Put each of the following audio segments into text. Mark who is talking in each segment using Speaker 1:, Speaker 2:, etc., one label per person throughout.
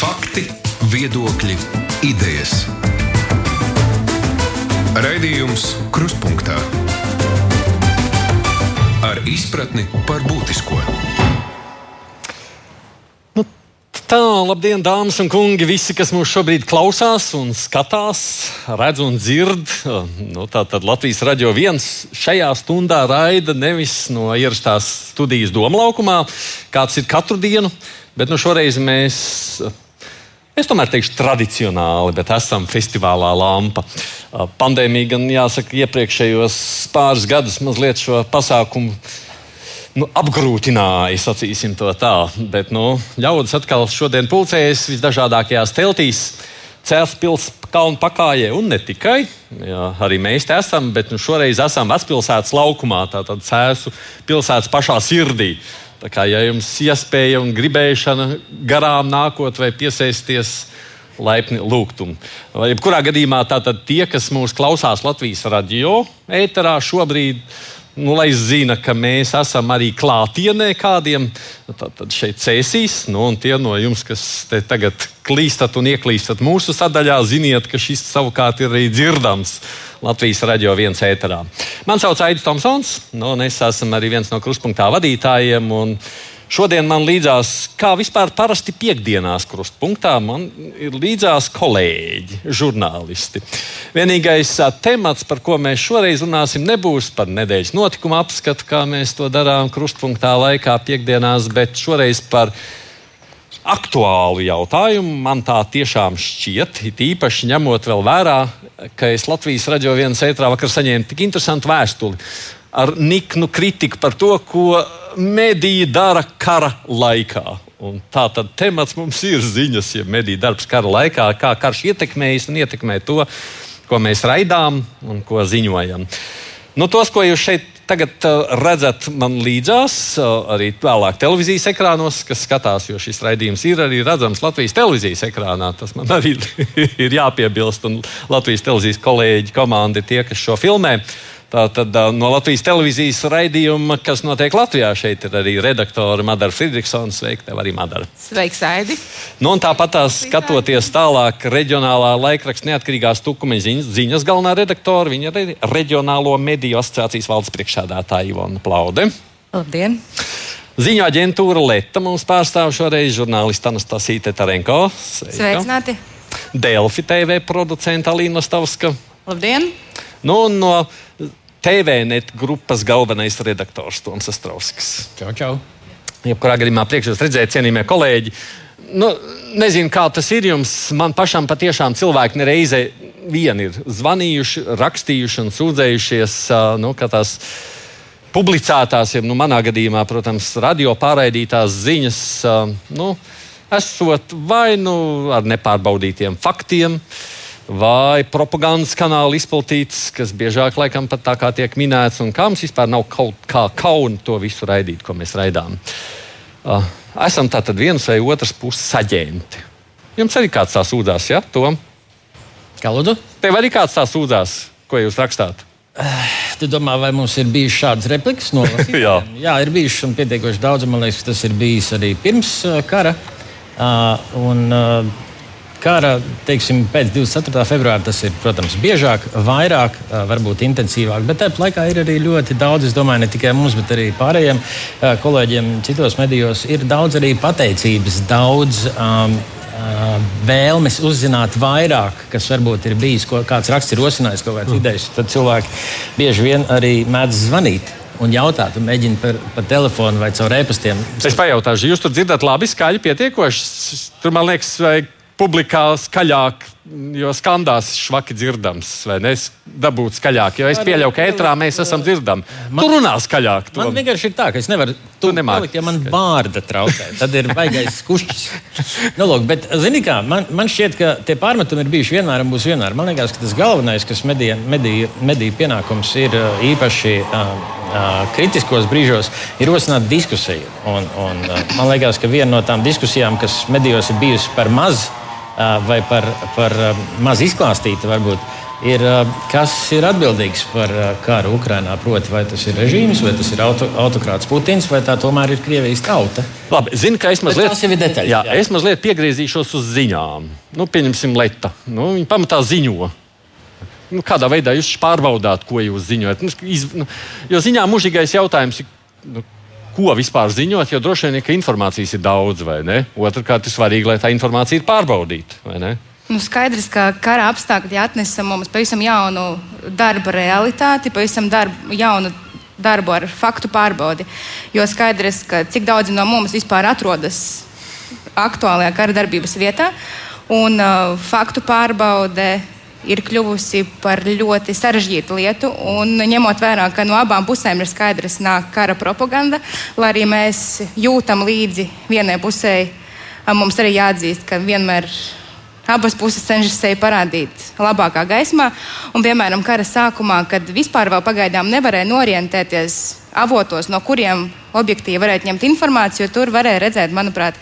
Speaker 1: Fakti, viedokļi, idejas. Raidījums Krustpunktā ar izpratni par būtisko.
Speaker 2: Tā, labdien, dāmas un kungi, visi, kas mūs šobrīd klausās un skatās, redz un dzird. Nu, tā tad Latvijas radio viens šajā stundā raida nevis no ierastās studijas Doma laukumā, kāds ir katru dienu, bet nu, šoreiz mēs. Es tomēr teikšu, tradicionāli, bet esam festivālā lampa. Pandēmija gan, jāsaka, iepriekšējos pāris gadus mazliet šo pasākumu nu, apgrūtināja, sacīsim to tā. Bet nu, ļaudis atkal šodien pulcējas visdažādākajās teltīs. Cēlus pilsētas kalnu pakājē, un ne tikai. Jā, arī mēs te esam, bet nu, šoreiz esam vecpilsētas laukumā, tātad Cēlus pilsētas pašā sirdī. Tā kā ja jums iespēja un gribēšana garām nākot vai piesaisties, laipni lūgtum. Jebkurā gadījumā tātad tie, kas mūs klausās Latvijas radio ēterā šobrīd, nu, lai zina, ka mēs esam arī klātienē kādiem, tad, tad šeit cēsīs. Nu, un tie no jums, kas te tagad klīstat un ieklīstat mūsu sadaļā, ziniet, ka šis savukārt ir arī dzirdams Latvijas radio viens ēterā. Man sauc Aits Tomsons, nu, un es esmu arī viens no kruspunktā vadītājiem. Šodien man līdzās, kā vispār parasti piekdienās krustpunktā, man ir līdzās kolēģi, žurnālisti. Vienīgais temats, par ko mēs šoreiz runāsim, nebūs par nedēļas notikumu apskatu, kā mēs to darām krustpunktā laikā piekdienās, bet šoreiz par aktuālu jautājumu. Man tā tiešām šķiet, īpaši ņemot vērā, ka es Latvijas radio vienas ētrā vakar saņēmu tik interesantu vēstuli ar niknu kritiku par to, ko mediji dara kara laikā. Un tā tad temats mums ir ziņas, ja mediju darbs kara laikā, kā karš ietekmējas un ietekmē to, ko mēs raidām un ko ziņojam. Nu, tos, ko jūs šeit tagad uh, redzat man līdzās, uh, arī vēlāk televīzijas ekrānos, kas skatās, jo šis raidījums ir arī redzams Latvijas televīzijas ekrānā. Tas man arī ir jāpiebilst, un Latvijas televīzijas kolēģi komandi ir tie, kas šo filmē. Tātad no Latvijas televīzijas raidījuma, kas notiek Latvijā, šeit ir arī redaktore Madara Friedrichsona. Sveika, tev arī Madara.
Speaker 3: Sveiks, Aidi.
Speaker 2: Nu, tāpat tās skatoties tālāk, reģionālā laikraksta neatkarīgās tukumeņa ziņas, ziņas galvenā redaktore, viņa ir Reģionālo mediju asociācijas valdes priekšsēdētāja Ivona Plaude.
Speaker 3: Labdien!
Speaker 2: Ziņu aģentūra Leta mums pārstāv šoreiz žurnālista Anastasija Tetarenko.
Speaker 3: Sveicināti!
Speaker 2: Delfi TV producenta Alīna Stavska.
Speaker 3: Labdien!
Speaker 2: Nu, no TVNet grupas galvenais redaktors Toms Astrovskis.
Speaker 4: Čau, čau!
Speaker 2: Jebkurā gadījumā priekšros redzēt, cienījamie kolēģi. Nu, nezinu, kā tas ir jums. Man pašam patiešām cilvēki nereize vien ir zvanījuši, rakstījuši un sūdzējušies. Nu, tās publicētās, ja nu, manā gadījumā, protams, radio pārraidītās ziņas, nu, esot vai nu ar nepārbaudītiem faktiem. Uh, vai propagandas kanāli izplatīts, kas biežāk laikam pat tā kā tiek minēts, un kā mums vispār nav kaut kā kauna to visu raidīt, ko mēs raidām. Uh, esam tātad vienas vai otras puses aģenti. Jums arī kāds tā sūdzās, ja? To?
Speaker 4: Kā lūdzu?
Speaker 2: Tev arī kāds tā sūdzās, ko jūs rakstāt?
Speaker 4: Tu domā, vai mums ir bijušas šādas replikas?
Speaker 2: Jā.
Speaker 4: Jā, ir bijušas un pietiekoši daudz. Man liekas, tas ir bijis arī pirms uh, kara. Uh, un, uh, Kara, teiksim, pēc 24. februāra tas ir, protams, biežāk, vairāk, varbūt intensīvāk, bet tāpat laikā ir arī ļoti daudz, es domāju, ne tikai mums, bet arī pārējiem kolēģiem citos medijos, ir daudz arī pateicības, daudz um, vēlmes uzzināt vairāk, kas varbūt ir bijis, ko kāds raksts ir rosinājis, kaut kādas mm. idejas. Tad cilvēki bieži vien arī mēdz zvanīt un jautāt, un mēģina par, par telefonu vai caur e-pastiem.
Speaker 2: Es pajautāšu, jūs tur dzirdat labi, skaļi, pietiekoši. Tur man liekas, vajag publikā skaļāk, jo skandās švaki dzirdams, vai ne? Dabūt skaļāk, jo es pieļauju, ka ētrā mēs esam dzirdami. Man, tu runā skaļāk.
Speaker 4: To. Man vienkārši ir tā, ka es nevaru to nemākt. Ja man vārda traucē, tad ir baigais kušķis. nu, lūk, bet, zini kā, man, man šķiet, ka tie pārmetumi ir bijuši vienmēr un būs vienmēr. Man liekas, ka tas galvenais, kas mediju, mediju, mediju pienākums ir īpaši uh, uh, kritiskos brīžos, ir rosināt diskusiju. Un, un, uh, man liekas, ka viena no tām diskusijām, kas medijos ir bijusi par mazu, vai par, par maz izklāstīta, varbūt ir, kas ir atbildīgs par karu Ukrajinā. Proti, vai tas ir režīms, vai tas ir auto, autokrāts Putins, vai tā tomēr ir Krievijas tauta.
Speaker 2: Labi, zinu, ka es mazliet,
Speaker 4: detaļas.
Speaker 2: Jā, jā. Es mazliet piegriezīšos uz ziņām. Nu, pieņemsim, Leta. Nu, viņa pamatā ziņo. Nu, kādā veidā jūs pārbaudāt, ko jūs ziņojat? Nu, iz, nu, jo ziņā mūžīgais jautājums ir. Nu, ko vispār ziņot, jo droši vien, ka informācijas ir daudz, vai ne? Otrakārt, ir svarīgi, lai tā informācija ir pārbaudīta, vai ne?
Speaker 3: Nu, skaidrs, ka kara apstākļi atnesa mums pavisam jaunu darba realitāti, pavisam darbu, jaunu darbu ar faktu pārbaudi. Jo skaidrs, ka cik daudzi no mums vispār atrodas aktuālajā kara darbības vietā, un uh, faktu pārbaude ir kļuvusi par ļoti sarežģītu lietu. Un, ņemot vērā, ka no abām pusēm ir skaidrs, nāk kara propaganda, lai arī mēs jūtam līdzi vienai pusē, mums arī jāatzīst, ka vienmēr Abas puses cenšas sevi parādīt labākā gaismā. Un, piemēram, kara sākumā, kad vispār vēl pagaidām nevarēja norientēties avotos, no kuriem objektīvi varētu ņemt informāciju, tur varēja redzēt, manuprāt,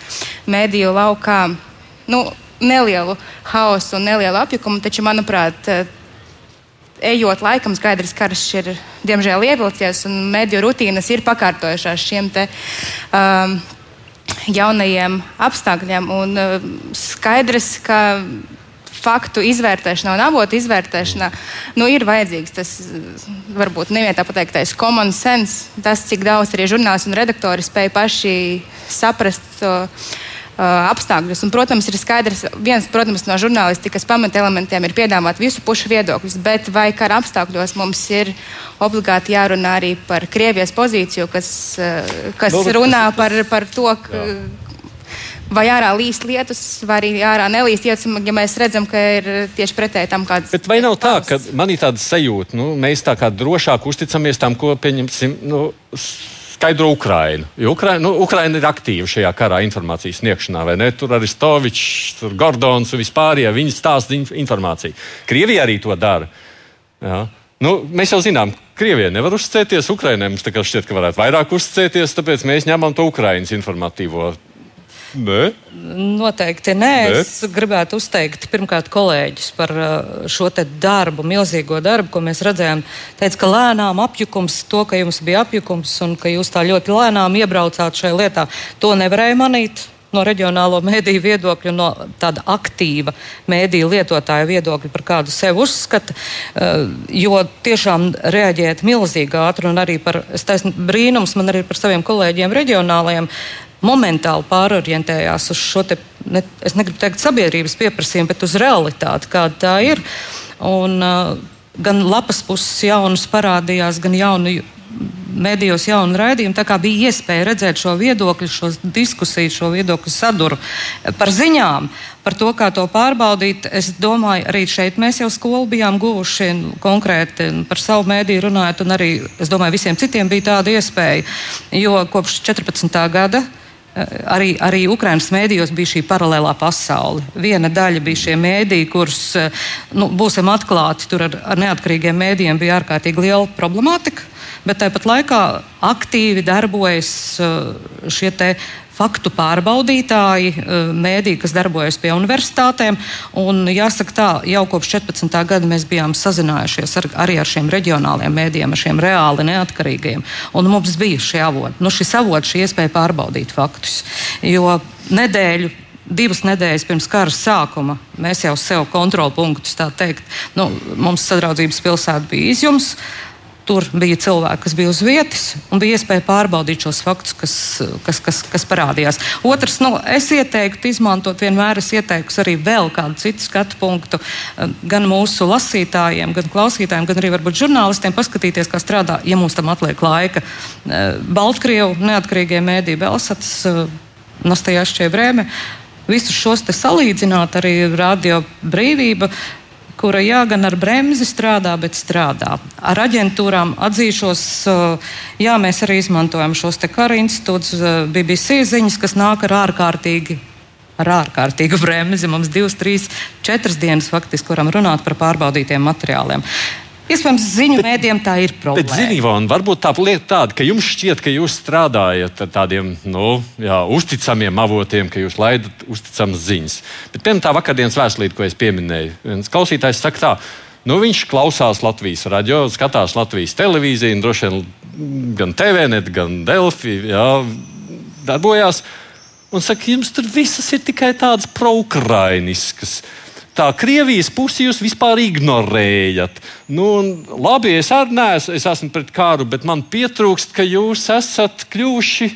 Speaker 3: mēdīju laukā nu, nelielu haosu un nelielu apjukumu. Taču, manuprāt, ejot laikam, skaidrs, ka karš ir diemžēl ievilcies un mediju rutīnas ir pakārtojušās šiem te. Um, jaunajiem apstākļiem. Un uh, skaidrs, ka faktu izvērtēšanā un avotu izvērtēšanā nu, ir vajadzīgs tas, varbūt nevienā pateiktais common sense, tas, cik daudz arī žurnālisti un redaktori spēj paši saprast. Uh, apstākļus. Un, protams, ir skaidrs, viens protams, no žurnālistikas pamatelementiem ir piedāvāt visu pušu viedokļus, bet vai kara apstākļos mums ir obligāti jārunā arī par Krievijas pozīciju, kas, kas Vēl, runā par, par to, ka, vai ārā līst lietus, vai arī ārā nelīst lietus, ja mēs redzam, ka ir tieši pretēji tam, kāds.
Speaker 2: Bet vai nav tā, ka man ir tāda sajūta, nu, mēs tā kā drošāk uzticamies tam, ko pieņemsim? Nu, skaidro Ukrainu. Jo Ukraina, nu, Ukraina ir aktīva šajā karā informācijas sniegšanā, vai ne? Tur arī Stovičs, Gordons un vispār, ja viņi stāsta informāciju. Krievija arī to dara. Jā. Nu, mēs jau zinām, Krievija nevar uzticēties Ukraiņai. Mums šķiet, ka varētu vairāk uzticēties, tāpēc mēs ņemam to Ukraiņas informatīvo Nē.
Speaker 5: Noteikti nē. nē. Es gribētu uzteikt pirmkārt kolēģis par uh, šo darbu, milzīgo darbu, ko mēs redzējām. Teica, ka lēnām apjukums, to, ka jums bija apjukums un ka jūs tā ļoti lēnām iebraucāt šajā lietā, to nevarēja manīt. No reģionālo mēdīju viedokļa, no tāda aktīva mēdīju lietotāja viedokļa, par kādu sevi uzskata. Uh, jo tiešām reaģēt milzīgi ātri, un arī par, es taisnu, brīnums man arī par saviem kolēģiem reģionālajiem momentāli pārorientējās uz šo, te, ne, es negribu teikt, sabiedrības pieprasījumu, bet uz realitāti, kāda tā ir. Un, uh, gan lapas puses jaunas parādījās, gan jaunu medijos jaunu raidījumu. Tā kā bija iespēja redzēt šo viedokļu, šo diskusiju, šo viedokļu saduru par ziņām, par to, kā to pārbaudīt. Es domāju, arī šeit mēs jau skolu bijām guvuši konkrēti par savu mēdīju runājot, un arī, es domāju, visiem citiem bija tāda iespēja, jo kopš 14. gada arī, arī Ukraiņas mēdījos bija šī paralēlā pasaule. Viena daļa bija šie mēdīji, kurus, nu, būsim atklāti, tur ar, ar neatkarīgiem mēdījiem bija ārkārtīgi liela problemātika. Bet tāpat laikā aktīvi darbojas šie faktu pārbaudītāji, eh, mēdīji, kas darbojas pie universitātēm. Un, jāsaka, tā, jau kopš 14. gada mēs bijām sazinājušies ar, arī ar šiem reģionāliem mēdījiem, ar šiem reāli neatkarīgiem. Un mums bija šie avoti, nu, šis avots, šī iespēja pārbaudīt faktus. Jo nedēļu divas nedēļas pirms kara sākuma mēs jau sev kontrolpunktus, tā teikt, nu, mums sadraudzības pilsēta bija izjums. Tur bija cilvēki, kas bija uz vietas, un bija iespēja pārbaudīt šos faktus, kas, kas, kas, kas parādījās. Otrs, nu, es ieteiktu izmantot vienmēr, es ieteiktu arī vēl kādu citu skatu punktu, eh, gan mūsu lasītājiem, gan klausītājiem, gan arī varbūt žurnālistiem, paskatīties, kā strādā, ja mums tam atliek laika. Eh, Baltkrievu neatkarīgie mēdī, Belsats, eh, Nastajāšķie Vrēme. Visus šos salīdzināt, arī radio brīvība kura jā, gan ar bremzi strādā, bet strādā. Ar aģentūrām atzīšos, eh, jā, mēs arī izmantojam šos te kara institūtus, eh, BBC ziņas, kas nāk ar ārkārtīgi. Ar ārkārtīgu bremzi mums divas, trīs, četras dienas faktiski varam runāt par pārbaudītiem materiāliem. Iespējams, ziņu mēdiem tā ir problēma. Bet,
Speaker 2: zini, Ivon, varbūt tā lieta tāda, ka jums šķiet, ka jūs strādājat ar tādiem nu, jā, uzticamiem avotiem, ka jūs laidat uzticamas ziņas. Bet, piemēram, tā vakardienas vēstulīte, ko es pieminēju, viens klausītājs saka tā. Nu, viņš klausās Latvijas radio, skatās Latvijas televīziju, droši vien gan TVNet, gan Delfi jā, darbojās. Un saka, jums tur visas ir tikai tādas proukrainiskas. Tā Krievijas pusi jūs vispār ignorējat. Nu, labi, es arī neesmu, es esmu pret kāru, bet man pietrūkst, ka jūs esat kļuvuši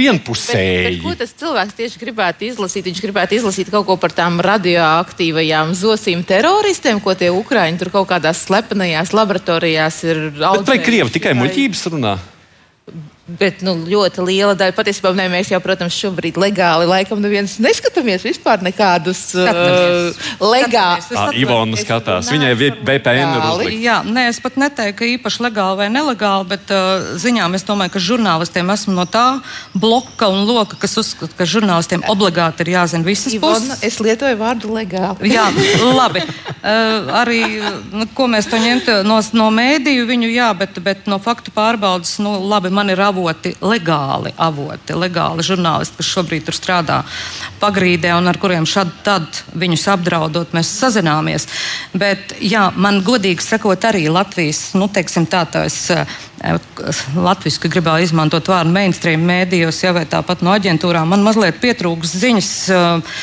Speaker 2: vienpusēji. Bet, bet
Speaker 6: ko tas cilvēks tieši gribētu izlasīt? Viņš gribētu izlasīt kaut ko par tām radioaktīvajām zosīm teroristiem, ko tie Ukrāņi tur kaut kādās slepenajās laboratorijās ir.
Speaker 2: Bet vai Krievi tikai muļķības runā?
Speaker 6: Bet nu, ļoti liela daļa patiesībā ne, mēs jau, protams, šobrīd legāli laikam neviens neskatāmies vispār nekādus uh, legālus.
Speaker 2: Ivona skatās, viņai VPN ir uzlikta.
Speaker 5: Jā, nē, es pat neteiktu, ka īpaši legāli vai nelegāli, bet uh, ziņām es domāju, ka žurnālistiem esmu no tā bloka un loka, kas uzskata, ka žurnālistiem obligāti ir jāzina visas
Speaker 6: Ivona, puses. Es lietoju vārdu legāli.
Speaker 5: jā, labi. Uh, arī, nu, ko mēs to ņemt no, no mēdīju viņu, jā, bet, bet no faktu pārbaudas, nu, labi, man ir avots avoti, legāli avoti, legāli žurnālisti, kas šobrīd tur strādā pagrīdē un ar kuriem šad tad viņus apdraudot, mēs sazināmies. Bet, jā, man godīgi sakot, arī Latvijas, nu, teiksim tā, tā es eh, Latvijas, ka gribēju izmantot vārdu mainstream mēdījos, ja vai tāpat no aģentūrām, man mazliet pietrūks ziņas, eh,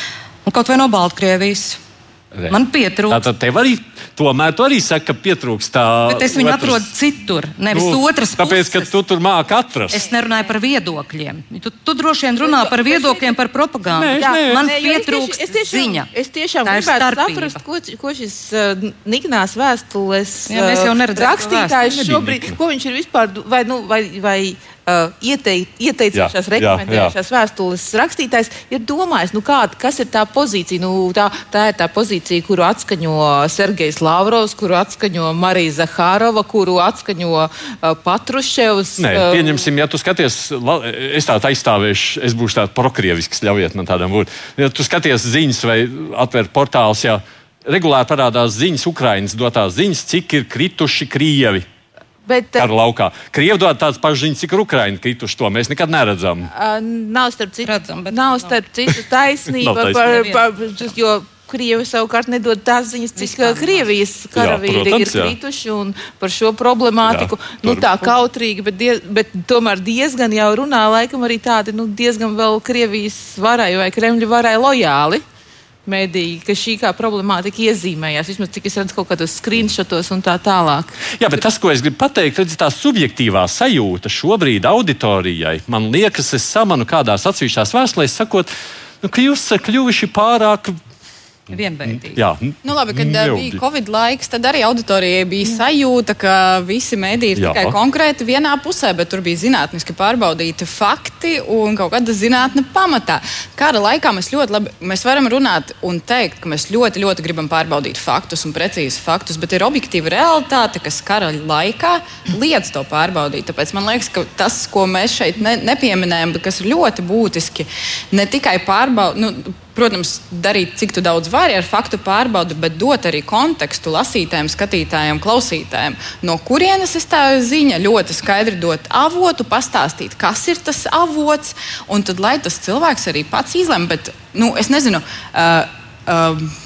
Speaker 5: kaut vai no Baltkrievijas. Re. Man pietrūkst.
Speaker 2: Tātad tev arī, tomēr tu arī saki, ka pietrūkst tā.
Speaker 5: Bet es viņu otras... atrodu citur, nevis nu, otras puses.
Speaker 2: Tāpēc, ka tu tur māki atrast.
Speaker 5: Es nerunāju par viedokļiem. Tu, tu droši vien runā par viedokļiem, par propagandu.
Speaker 2: Nē, Jā, nē.
Speaker 5: Man nē, pietrūkst es tieši, es tiešām, ziņa.
Speaker 6: Es tiešām gribētu saprast, ko, ko šis uh, Niknās vēstules
Speaker 5: uh,
Speaker 6: rakstītājs šobrīd, ko viņš ir vispār, vai, nu, vai, vai uh, ieteic, ieteicošās, rekomendējušās vēstules rakstītājs ir domājis, nu kā, kas ir tā pozīcija. Nu, tā, tā ir tā pozīcija, kuru atskaņo Sergejs Lavrovs, kuru atskaņo Marija Zahārova, kuru atskaņo uh, Patruševs.
Speaker 2: Nē, uh, pieņemsim, ja tu skaties, es tādu aizstāvēšu, es būšu tāds prokrievisks, ļaujiet man tādam būt. Ja tu skaties ziņas vai atver portāls, jā, regulāri parādās ziņas, Ukraiņas dotās ziņas, cik ir krituši Krievi Bet, Kara laukā. Krievi dod tādas pašas ziņas, cik Ukraiņa krituši. To mēs nekad neredzam.
Speaker 6: Uh, nav starp citu, Redzam, nav starp citu taisnība. par, par, jo Krievi savukārt nedod tās ziņas, cik Krievijas karavīri jā, protams, ir krituši par šo problemātiku. Jā, nu, tā kautrīgi, bet, diez, bet tomēr diezgan jau runā laikam arī tādi nu, diezgan vēl Krievijas varai vai Kremļa varai lojāli mediji, ka šī kā problemātika iezīmējās. Vismaz cik es redzu kaut kādos screenshotos un tā tālāk.
Speaker 2: Jā, bet tas, ko es gribu pateikt, ir tā subjektīvā sajūta šobrīd auditorijai. Man liekas, es samanu kādās atsevišķās vēstulēs sakot, nu, ka jūs esat kļuvuši pārāk
Speaker 5: vienveidīgi.
Speaker 2: Jā,
Speaker 7: nu, labi, kad neilgi. bija Covid laiks, tad arī auditorijai bija sajūta, ka visi mēdīji ir Jā. tikai konkrēti vienā pusē, bet tur bija zinātniski pārbaudīti fakti un kaut kāda zinātne pamatā. Kara laikā mēs ļoti labi mēs varam runāt un teikt, ka mēs ļoti, ļoti gribam pārbaudīt faktus un precīzi faktus, bet ir objektīva realitāte, kas kara laikā liedz to pārbaudīt. Tāpēc man liekas, ka tas, ko mēs šeit ne, nepieminējam, bet kas ir ļoti būtiski, ne tikai pārbaudīt. Nu, protams, darīt, cik daudz vari ar faktu pārbaudi, bet dot arī kontekstu lasītājiem, skatītājiem, klausītājiem. No kurienes ir tā ziņa? Ļoti skaidri dot avotu, pastāstīt, kas ir tas avots, un tad lai tas cilvēks arī pats izlemj. Bet, nu, es nezinu. Uh, uh,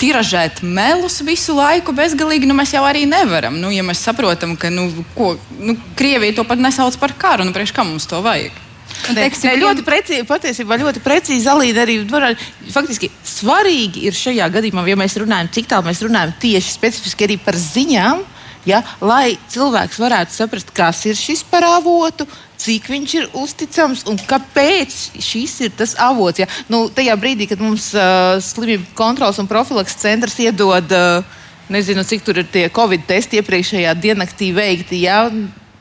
Speaker 7: tiražēt melus visu laiku bezgalīgi, nu mēs jau arī nevaram. Nu, ja mēs saprotam, ka nu, ko, nu, Krievija to pat nesauc par karu, nu priekš kā mums to vajag?
Speaker 6: Teiksim, ne, ļoti precīzi, patiesībā ļoti precīzi Alīna arī var, faktiski svarīgi ir šajā gadījumā, ja mēs runājam, cik tālu mēs runājam tieši specifiski arī par ziņām, ja, lai cilvēks varētu saprast, kas ir šis par avotu, cik viņš ir uzticams un kāpēc šis ir tas avots. Ja. Nu, tajā brīdī, kad mums uh, slimību kontrols un profilaks centrs iedod, uh, nezinu, cik tur ir tie covid testi iepriekšējā diennaktī veikti. Ja,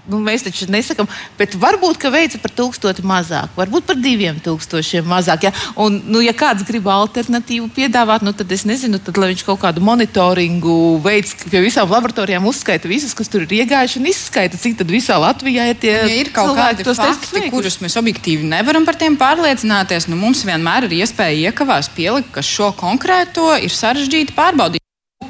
Speaker 6: Nu, mēs taču nesakām, bet varbūt veica par tūkstoti mazāk, varbūt par diviem tūkstošiem mazāk. Ja, Un, nu, ja kāds grib alternatīvu piedāvāt, nu, tad es nezinu, tad viņš kaut kādu monitoringu veids, pie visām laboratorijām uzskaita visus, kas tur ir iegājuši un izskaita, cik tad visā Latvijā ir tie
Speaker 7: ja ir kaut kādi fakti, kurus mēs objektīvi nevaram par tiem pārliecināties. Nu, mums vienmēr ir iespēja iekavās pielikt, ka šo konkrēto ir sarežģīti pārbaudīt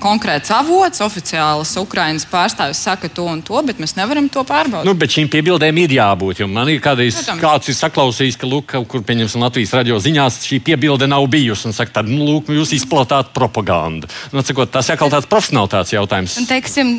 Speaker 7: konkrēts avots, oficiāls Ukraiņas pārstāvis saka to un to, bet mēs nevaram to pārbaudīt.
Speaker 2: Nu, bet šīm piebildēm ir jābūt. Man ir kādreiz kāds ir saklausījis, ka, lūk, kur pieņemsim Latvijas radio ziņās, šī piebilde nav bijusi. Un saka, tad, nu, lūk, jūs izplatāt propagandu. Nu, sakot, tas ir kaut tāds profesionālitāts jautājums.
Speaker 3: Un, teiksim,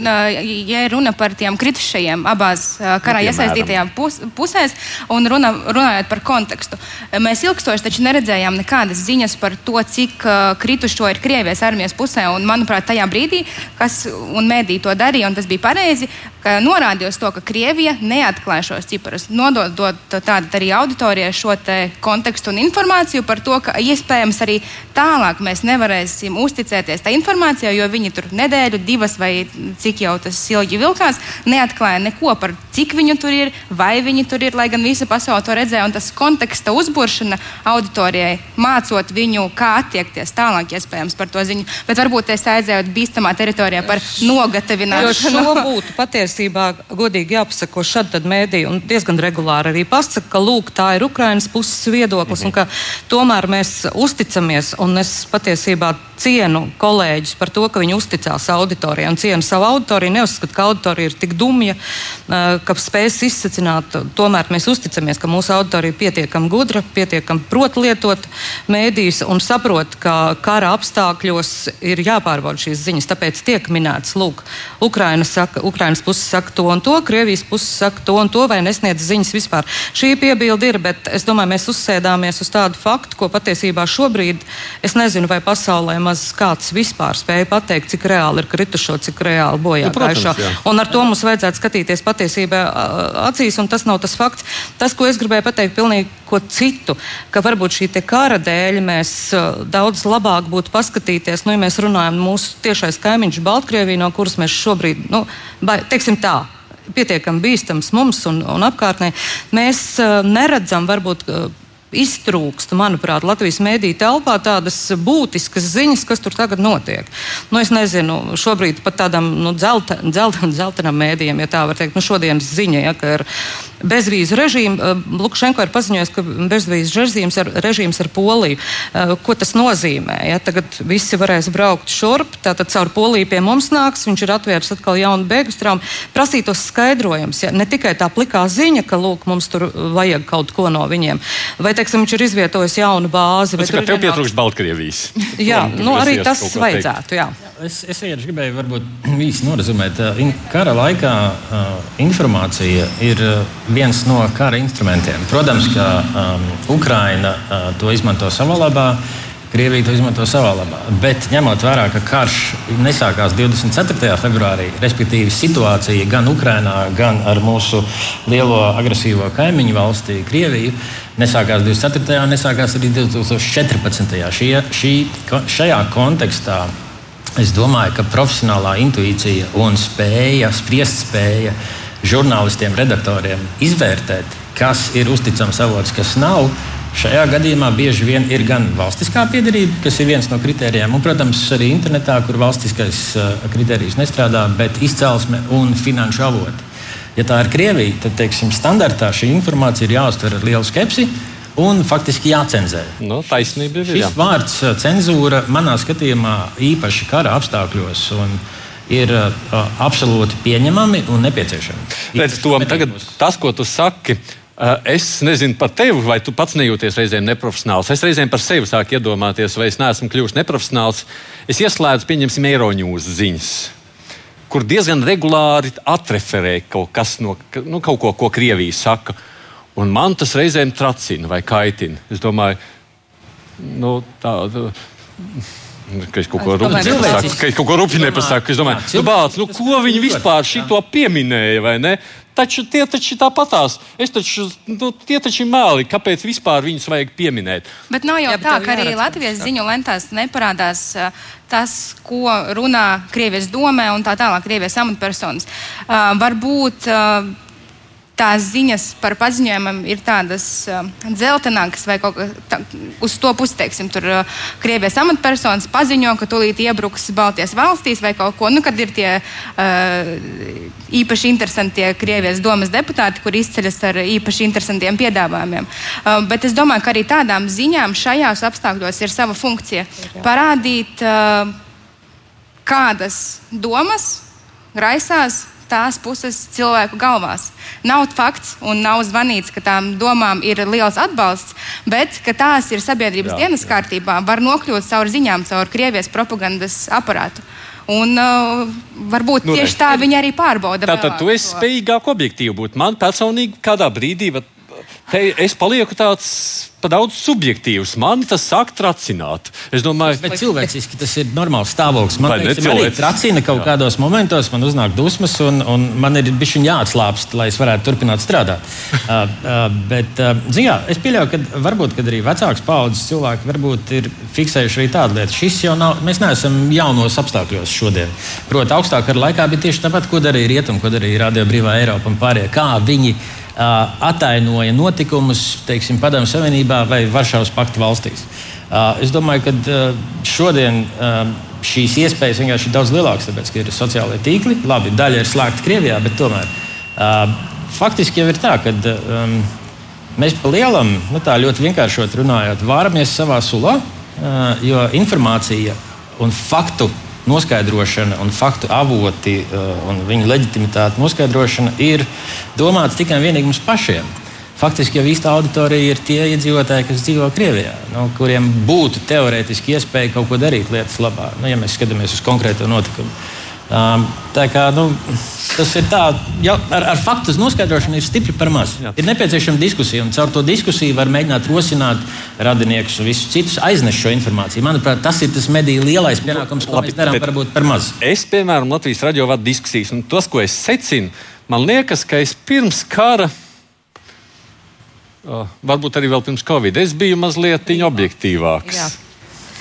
Speaker 3: ja runa par tiem kritušajiem abās karā nu, iesaistītajām pus, pusēs un runa, runājot par kontekstu, mēs ilgstoši taču neredzējām nekādas ziņas par to, cik kritušo ir Krievijas armijas pusē. Un, manuprāt, tajā brīdī, kas un mēdī to darīja, un tas bija pareizi, ka norādīja uz to, ka Krievija neatklāja šos ciparus, nododot tādu arī auditorijai šo kontekstu un informāciju par to, ka iespējams arī tālāk mēs nevarēsim uzticēties tā informācijai, jo viņi tur nedēļu, divas vai cik jau tas ilgi vilkās, neatklāja neko par cik viņu tur ir, vai viņi tur ir, lai gan visa pasaule to redzēja. Un tas konteksta uzburšana auditorijai, mācot viņu, kā attiekties tālāk, iespējams, par to ziņu. Bet varbūt es aizēju bīstamā teritorijā par nogatavināšanu.
Speaker 5: Jo šo būtu patiesībā godīgi jāpasaka, ko šad mēdī un diezgan regulāri arī pasaka, ka lūk, tā ir Ukrainas puses viedoklis mhm. un ka tomēr mēs uzticamies un es patiesībā cienu kolēģus par to, ka viņi uzticās auditorijai un cienu savu auditoriju. Neuzskatu, ka auditorija ir tik dumja, ka spēs izsacināt. Tomēr mēs uzticamies, ka mūsu auditorija ir pietiekami gudra, pietiekami prot lietot mēdījus un saprot, ka kara apstākļos ir jāpārbauda šīs ziņas. Tāpēc tiek minēts, lūk, Ukraina saka, Ukrainas puse saka to un to, Krievijas puse saka to un to, vai nesniedz ziņas vispār. Šī piebilde ir, bet es domāju, mēs uzsēdāmies uz tādu faktu, ko patiesībā šobrīd es nezinu, vai pasaulē maz kāds vispār spēja pateikt, cik reāli ir kritušo, cik reāli bojā nu. Un ar to mums vajadzētu skatīties patiesībā acīs, un tas nav tas fakts. Tas, ko es gribēju pateikt, pilnīgi ko citu, ka varbūt šī kara dēļ mēs daudz labāk būtu paskatīties, nu, ja mēs runājam mūsu tiešais kaimiņš Baltkrievija, no kuras mēs šobrīd, nu, ba, teiksim tā, pietiekami bīstams mums un, un apkārtnē. Mēs uh, neredzam varbūt. Uh, iztrūkst, manuprāt, Latvijas mēdīņu telpā tādas būtiskas ziņas, kas tur tagad notiek. Nu, es nezinu, šobrīd pat tādam nu, dzelta, dzelta, dzeltenam mēdījam, ja tā var teikt, nu, šodienas ziņa, ja, ka ir bezvīzu režīmu. Eh, Lukašenko ir paziņojis, ka bezvīzu režīms ar, režīms ar Poliju. Eh, ko tas nozīmē? Ja? Tagad visi varēs braukt šurp, tātad caur Poliju pie mums nāks. Viņš ir atvērts atkal jaunu bēgļu strāmu. Prasītos skaidrojums, ja? ne tikai tā plikā ziņa, ka lūk, mums tur vajag kaut ko no viņiem. Vai teiksim, viņš ir izvietojis jaunu bāzi.
Speaker 2: Tas, ka tev pietrūkst Baltkrievijas.
Speaker 5: Jā, nu, arī tas vajadzētu. Jā.
Speaker 4: Es, es vienkārši gribēju varbūt īsi norazumēt. Kara laikā informācija ir viens no kara instrumentiem. Protams, ka um, Ukraina uh, to izmanto savā labā. Krievija to izmanto savā labā. Bet ņemot vērā, ka karš nesākās 24. februārī, respektīvi situācija gan Ukrajinā, gan ar mūsu lielo agresīvo kaimiņu valsti, Krieviju, nesākās 24. un nesākās arī 2014. Šie, šī, šajā kontekstā Es domāju, ka profesionālā intuīcija un spēja, spriest spēja žurnālistiem, redaktoriem izvērtēt, kas ir uzticams avots, kas nav. Šajā gadījumā bieži vien ir gan valstiskā piedarība, kas ir viens no kritērijiem, un, protams, arī internetā, kur valstiskais uh, kritērijs nestrādā, bet izcelsme un finanšu avoti. Ja tā ir Krievija, tad teiksim, standartā šī informācija ir jāuztver ar lielu skepsi un faktiski jācenzē.
Speaker 2: Nu, taisnība ir.
Speaker 4: Šis jā. vārds uh, cenzūra manā skatījumā īpaši kara apstākļos. Ir uh, absolūti pieņemami un nepieciešami.
Speaker 2: Redz, Tom, tagad, tas, ko tu saki, uh, es nezinu par tevi, vai tu pats nejūties reizēm neprofesionāls. Es reizēm par sevi sāku iedomāties, vai es neesmu kļuvis neprofesionāls. Es ieslēdzu, pieņemsim, Eiroņūs ziņas kur diezgan regulāri atreferē kaut, no, nu, kaut ko, ko Krievija saka. Un man tas reizēm tracina vai kaitina. Es domāju, nu, tā. tā. Ka es kaut ko rupju nepasaku. Es domāju, nu, bāc, nu, ko viņi vispār šito pieminēja, vai ne? Taču tie taču tāpatās. Es taču, nu, tie taču ir mēli. Kāpēc vispār viņus vajag pieminēt?
Speaker 3: Bet nav jau Jā, tā, ka arī Latvijas ziņu lentās neparādās tas, ko runā Krievijas domē un tā tālāk Krievijas amatpersonas. Uh, varbūt uh, tās ziņas par paziņojumiem ir tādas uh, dzeltenākas, vai kaut kā uz to pusi, teiksim, tur uh, Krievijas amatpersonas paziņo, ka tūlīt iebruks Baltijas valstīs vai kaut ko, nu, kad ir tie uh, īpaši interesantie Krievijas domas deputāti, kur izceļas ar īpaši interesantiem piedāvājumiem. Uh, bet es domāju, ka arī tādām ziņām šajās apstākļos ir sava funkcija parādīt. Uh, kādas domas raisās tās puses cilvēku galvās. Nav fakts un nav zvanīts, ka tām domām ir liels atbalsts, bet tās ir sabiedrības jā, dienas jā. kārtībā, var nokļūt caur ziņām, caur Krievijas propagandas aparātu. Un uh, varbūt nu, tieši tā viņi arī pārbauda.
Speaker 2: Tātad tu esi spējīgāk objektīvi būt. Man personīgi kādā brīdī te, es palieku tāds pa daudz subjektīvs. Man tas sāk tracināt. Es domāju,
Speaker 4: ka cilvēciski tas ir normāls stāvoklis. Man liekas, ka arī tracina kaut Jā. kādos momentos, man uznāk dusmas, un, un man ir bijis jāatslābst, lai es varētu turpināt strādāt. uh, uh, bet, uh, zinā, es pieļauju, ka varbūt kad arī vecāks paudzes cilvēki varbūt ir fiksējuši arī tādu lietu. Šis jau nav, mēs neesam jaunos apstākļos šodien. Proti, augstākā laikā bija tieši tāpat, ko darīja Rietuma, ko darīja Radio Brīvā Eiropa un pārējie. Kā viņi atainoja notikumus teiksim, Padomju Savienībā vai Varšavas pakta valstīs. Es domāju, ka šodien šīs iespējas vienkārši ir daudz lielākas, tāpēc, ka ir sociālai tīkli. Labi, daļa ir slēgta Krievijā, bet tomēr faktiski jau ir tā, ka um, mēs pa lielam, nu tā ļoti vienkāršot runājot, vāramies savā sulā, uh, jo informācija un faktu noskaidrošana un faktu avoti uh, un viņu leģitimitāte noskaidrošana ir domāts tikai un vienīgi mums pašiem. Faktiski jau īsta auditorija ir tie iedzīvotāji, kas dzīvo Krievijā, nu, kuriem būtu teorētiski iespēja kaut ko darīt lietas labā, nu, ja mēs skatāmies uz konkrēto notikumu. Um, tā kā nu, tas ir tā, jau ar, ar faktu noskaidrošanu ir stipri par maz. Jā. Ir nepieciešama diskusija, un caur to diskusiju var mēģināt rosināt radiniekus un visus citus aiznest šo informāciju. Manuprāt, tas ir tas mediju lielais pienākums, ko Labi, mēs darām, varbūt par maz.
Speaker 2: Es, piemēram, Latvijas radio vadu diskusijas, un tas, ko es secinu, man liekas, ka es pirms kara. Uh, varbūt arī vēl pirms Covid. Es biju mazliet objektīvāks. Jā.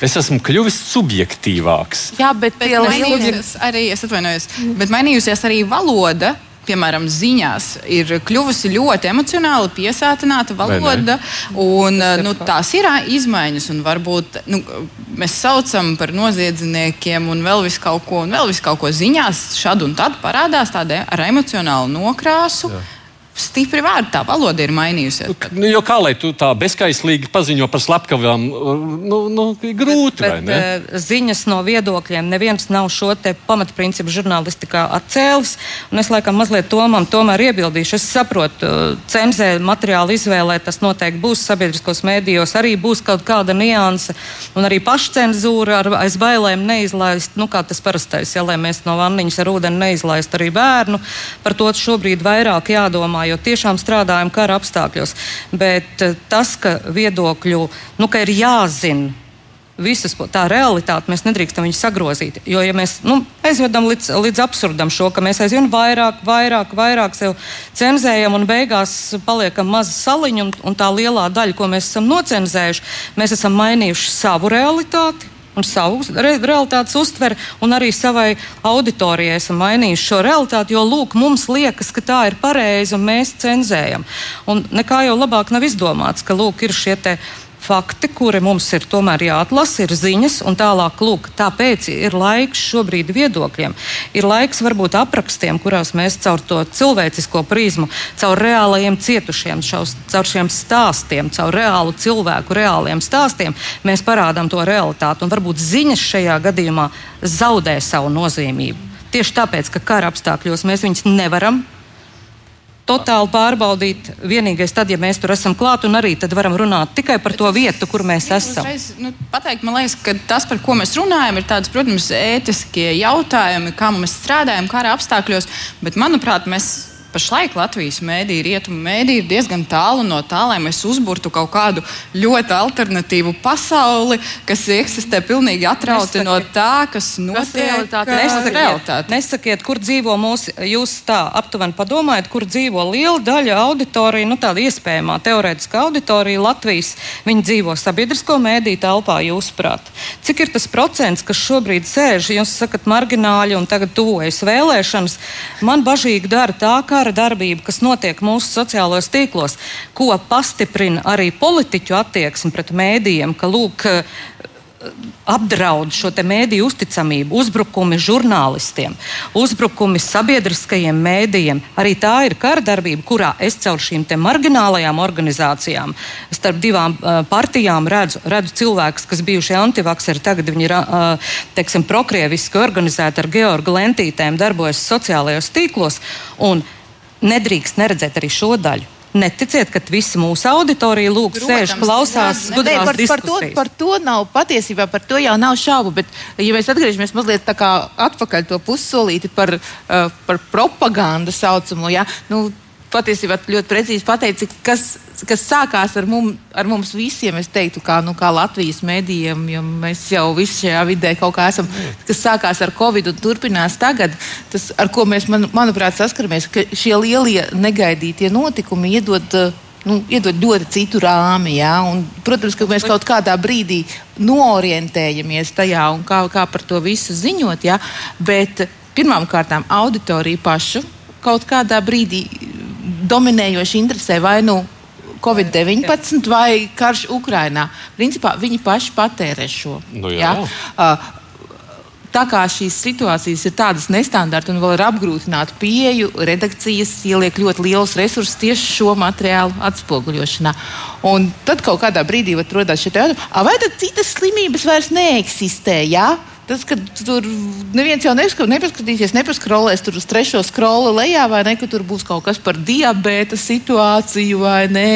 Speaker 2: Es esmu kļuvis subjektīvāks.
Speaker 7: Jā, bet, bet mainījusies arī, es atvainojos, bet mainījusies arī valoda piemēram, ziņās ir kļuvusi ļoti emocionāli piesātināta valoda. Un, nu, tās ir izmaiņas, un varbūt nu, mēs saucam par noziedzniekiem un vēl visu kaut ko, un vēl visu kaut ko ziņās šad un tad parādās tāda ar emocionālu nokrāsu. Jā stipri vārdi. Tā valoda ir mainījusies.
Speaker 2: Nu, jo kā lai tu tā bezskaislīgi paziņo par slepkavām, nu, nu, grūti. Bet, bet,
Speaker 5: eh, ziņas no viedokļiem neviens nav šo pamatprincipu žurnālistikā atcēlis. Es laikam mazliet tomam tomēr iebildīšu. Es saprotu, eh, cenzē materiālu izvēlē tas noteikti būs sabiedriskos mēdījos, arī būs kaut kāda nianse un arī pašcenzūra ar aiz bailēm neizlaist, nu kā tas parastais, ja lai mēs no vanniņas ar ūdeni neizlaist arī bērnu. Par to šobrīd vairāk jādomā jo tiešām strādājam kara apstākļos. Bet eh, tas, ka viedokļu, nu, ka ir jāzina visas tā realitāte, mēs nedrīkstam viņu sagrozīt. Jo, ja mēs nu, aizvedam līdz, līdz absurdam šo, ka mēs aizvien vairāk, vairāk, vairāk sev cenzējam un beigās paliekam maza saliņa, un, un tā lielā daļa, ko mēs esam nocenzējuši, mēs esam mainījuši savu realitāti un savu re realitātes uztveri, un arī savai auditorijai esam mainījuši šo realitāti, jo lūk, mums liekas, ka tā ir pareizi, un mēs cenzējam. Un nekā jau labāk nav izdomāts, ka lūk, ir šie te fakti, kuri mums ir tomēr jāatlasa, ir ziņas, un tālāk, lūk, tāpēc ir laiks šobrīd viedokļiem. Ir laiks varbūt aprakstiem, kurās mēs caur to cilvēcisko prizmu, caur reālajiem cietušiem, šaus, caur šiem stāstiem, caur reālu cilvēku, reāliem stāstiem, mēs parādām to realitāti. Un varbūt ziņas šajā gadījumā zaudē savu nozīmību. Tieši tāpēc, ka kara apstākļos mēs viņus nevaram totāli pārbaudīt. Vienīgais tad, ja mēs tur esam klāt, un arī tad varam runāt tikai par to vietu, kur mēs esam. Uzreiz,
Speaker 7: nu, pateikt, man liekas, ka tas, par ko mēs runājam, ir tāds, protams, ētiskie jautājumi, kā mēs strādājam kara apstākļos, bet manuprāt, mēs pašlaik Latvijas mēdī, rietumu mēdī ir diezgan tālu no tā, lai mēs uzburtu kaut kādu ļoti alternatīvu pasauli, kas eksistē pilnīgi atrauti no tā, kas notiek.
Speaker 5: Nesakiet, nesakiet, kur dzīvo mūsu, jūs tā aptuveni padomājat, kur dzīvo liela daļa auditorija, nu tāda iespējamā teorētiska auditorija Latvijas. Viņi dzīvo sabiedrisko mēdī telpā, jūsuprāt. Cik ir tas procents, kas šobrīd sēž, jūs sakat, margināļi un tagad tuvojas vēlēšanas? Man bažīgi dara tā, kā kara darbība, kas notiek mūsu sociālajos tīklos, ko pastiprina arī politiķu attieksme pret mēdījiem, ka lūk, apdraud šo mēdīju uzticamību, uzbrukumi žurnālistiem, uzbrukumi sabiedriskajiem mēdījiem. Arī tā ir kara darbība, kurā es caur šīm marginālajām organizācijām, starp divām uh, partijām redzu, redzu cilvēkus, kas bijuši antivakseri, tagad viņi ir uh, teiksim, prokrieviski organizēti ar Georgu lentītēm, darbojas sociālajos tīklos un nedrīkst neredzēt arī šo daļu. Neticiet, ka visi mūsu auditorija lūk, sēž, klausās,
Speaker 6: jā, ne, par, par, to, par to nav patiesībā, par to jau nav šaubu. Bet, ja mēs atgriežamies mazliet atpakaļ to pussolīti par, uh, par propagandu saucamo, ja, nu, patiesībā ļoti precīzi pateici, kas, kas sākās ar, mum, ar mums visiem. Es teiktu, kā, nu, kā Latvijas medijiem, jo mēs jau visi šajā vidē kaut kā esam, kas sākās ar Covid un turpinās tagad. Tas, ar ko mēs, man, manuprāt, saskaramies, ka šie lielie negaidītie notikumi iedod. Nu, iedod ļoti citu rāmi. Ja? Un, protams, ka mēs kaut kādā brīdī noorientējamies tajā un kā, kā par to visu ziņot. Ja? Bet pirmkārt, auditoriju pašu kaut kādā brīdī dominējoši interesē vai nu Covid-19 vai karš Ukrajinā. Principā viņi paši patērē šo.
Speaker 2: Nu, jā. Jā?
Speaker 6: Uh, tā kā šīs situācijas ir tādas nestandarta un vēl ir apgrūtināta pieeja, redakcijas ieliek ļoti liels resursus tieši šo materiālu atspoguļošanā. Un tad kaut kādā brīdī rodas šī jautājuma, vai tad citas slimības vairs neeksistē? Jā? Tas, ka tur neviens jau nepaskatīsies, nepaskrolēs tur uz trešo skrolu lejā, vai ne, ka tur būs kaut kas par diabēta situāciju, vai ne,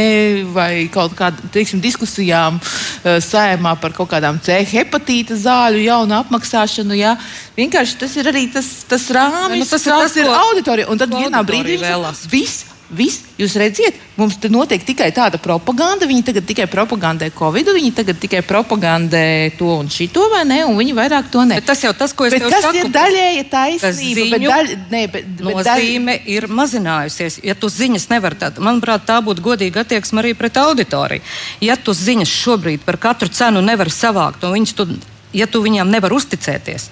Speaker 6: vai kaut kādām teiksim, diskusijām uh, sējumā par kaut kādām C hepatīta zāļu jaunu apmaksāšanu. Jā. Vienkārši tas ir arī tas, tas rāmis,
Speaker 5: nu, tas ir, tas,
Speaker 6: ir auditorija. Un tad vienā brīdī viss Viss, jūs redziet, mums te notiek tikai tāda propaganda. Viņi tagad tikai propagandē Covid, viņi tagad tikai propagandē to un šito, vai ne? Un viņi vairāk to ne.
Speaker 5: Bet tas jau tas, ko es
Speaker 6: bet kas
Speaker 5: saku.
Speaker 6: ir daļēji taisnība, bet, daļ, ne, bet,
Speaker 5: bet nozīme daļ... ir mazinājusies. Ja tu ziņas nevar tā, manuprāt, tā būtu godīga attieksme arī pret auditoriju. Ja tu ziņas šobrīd par katru cenu nevar savākt, un viņas tu ja tu viņam nevari uzticēties,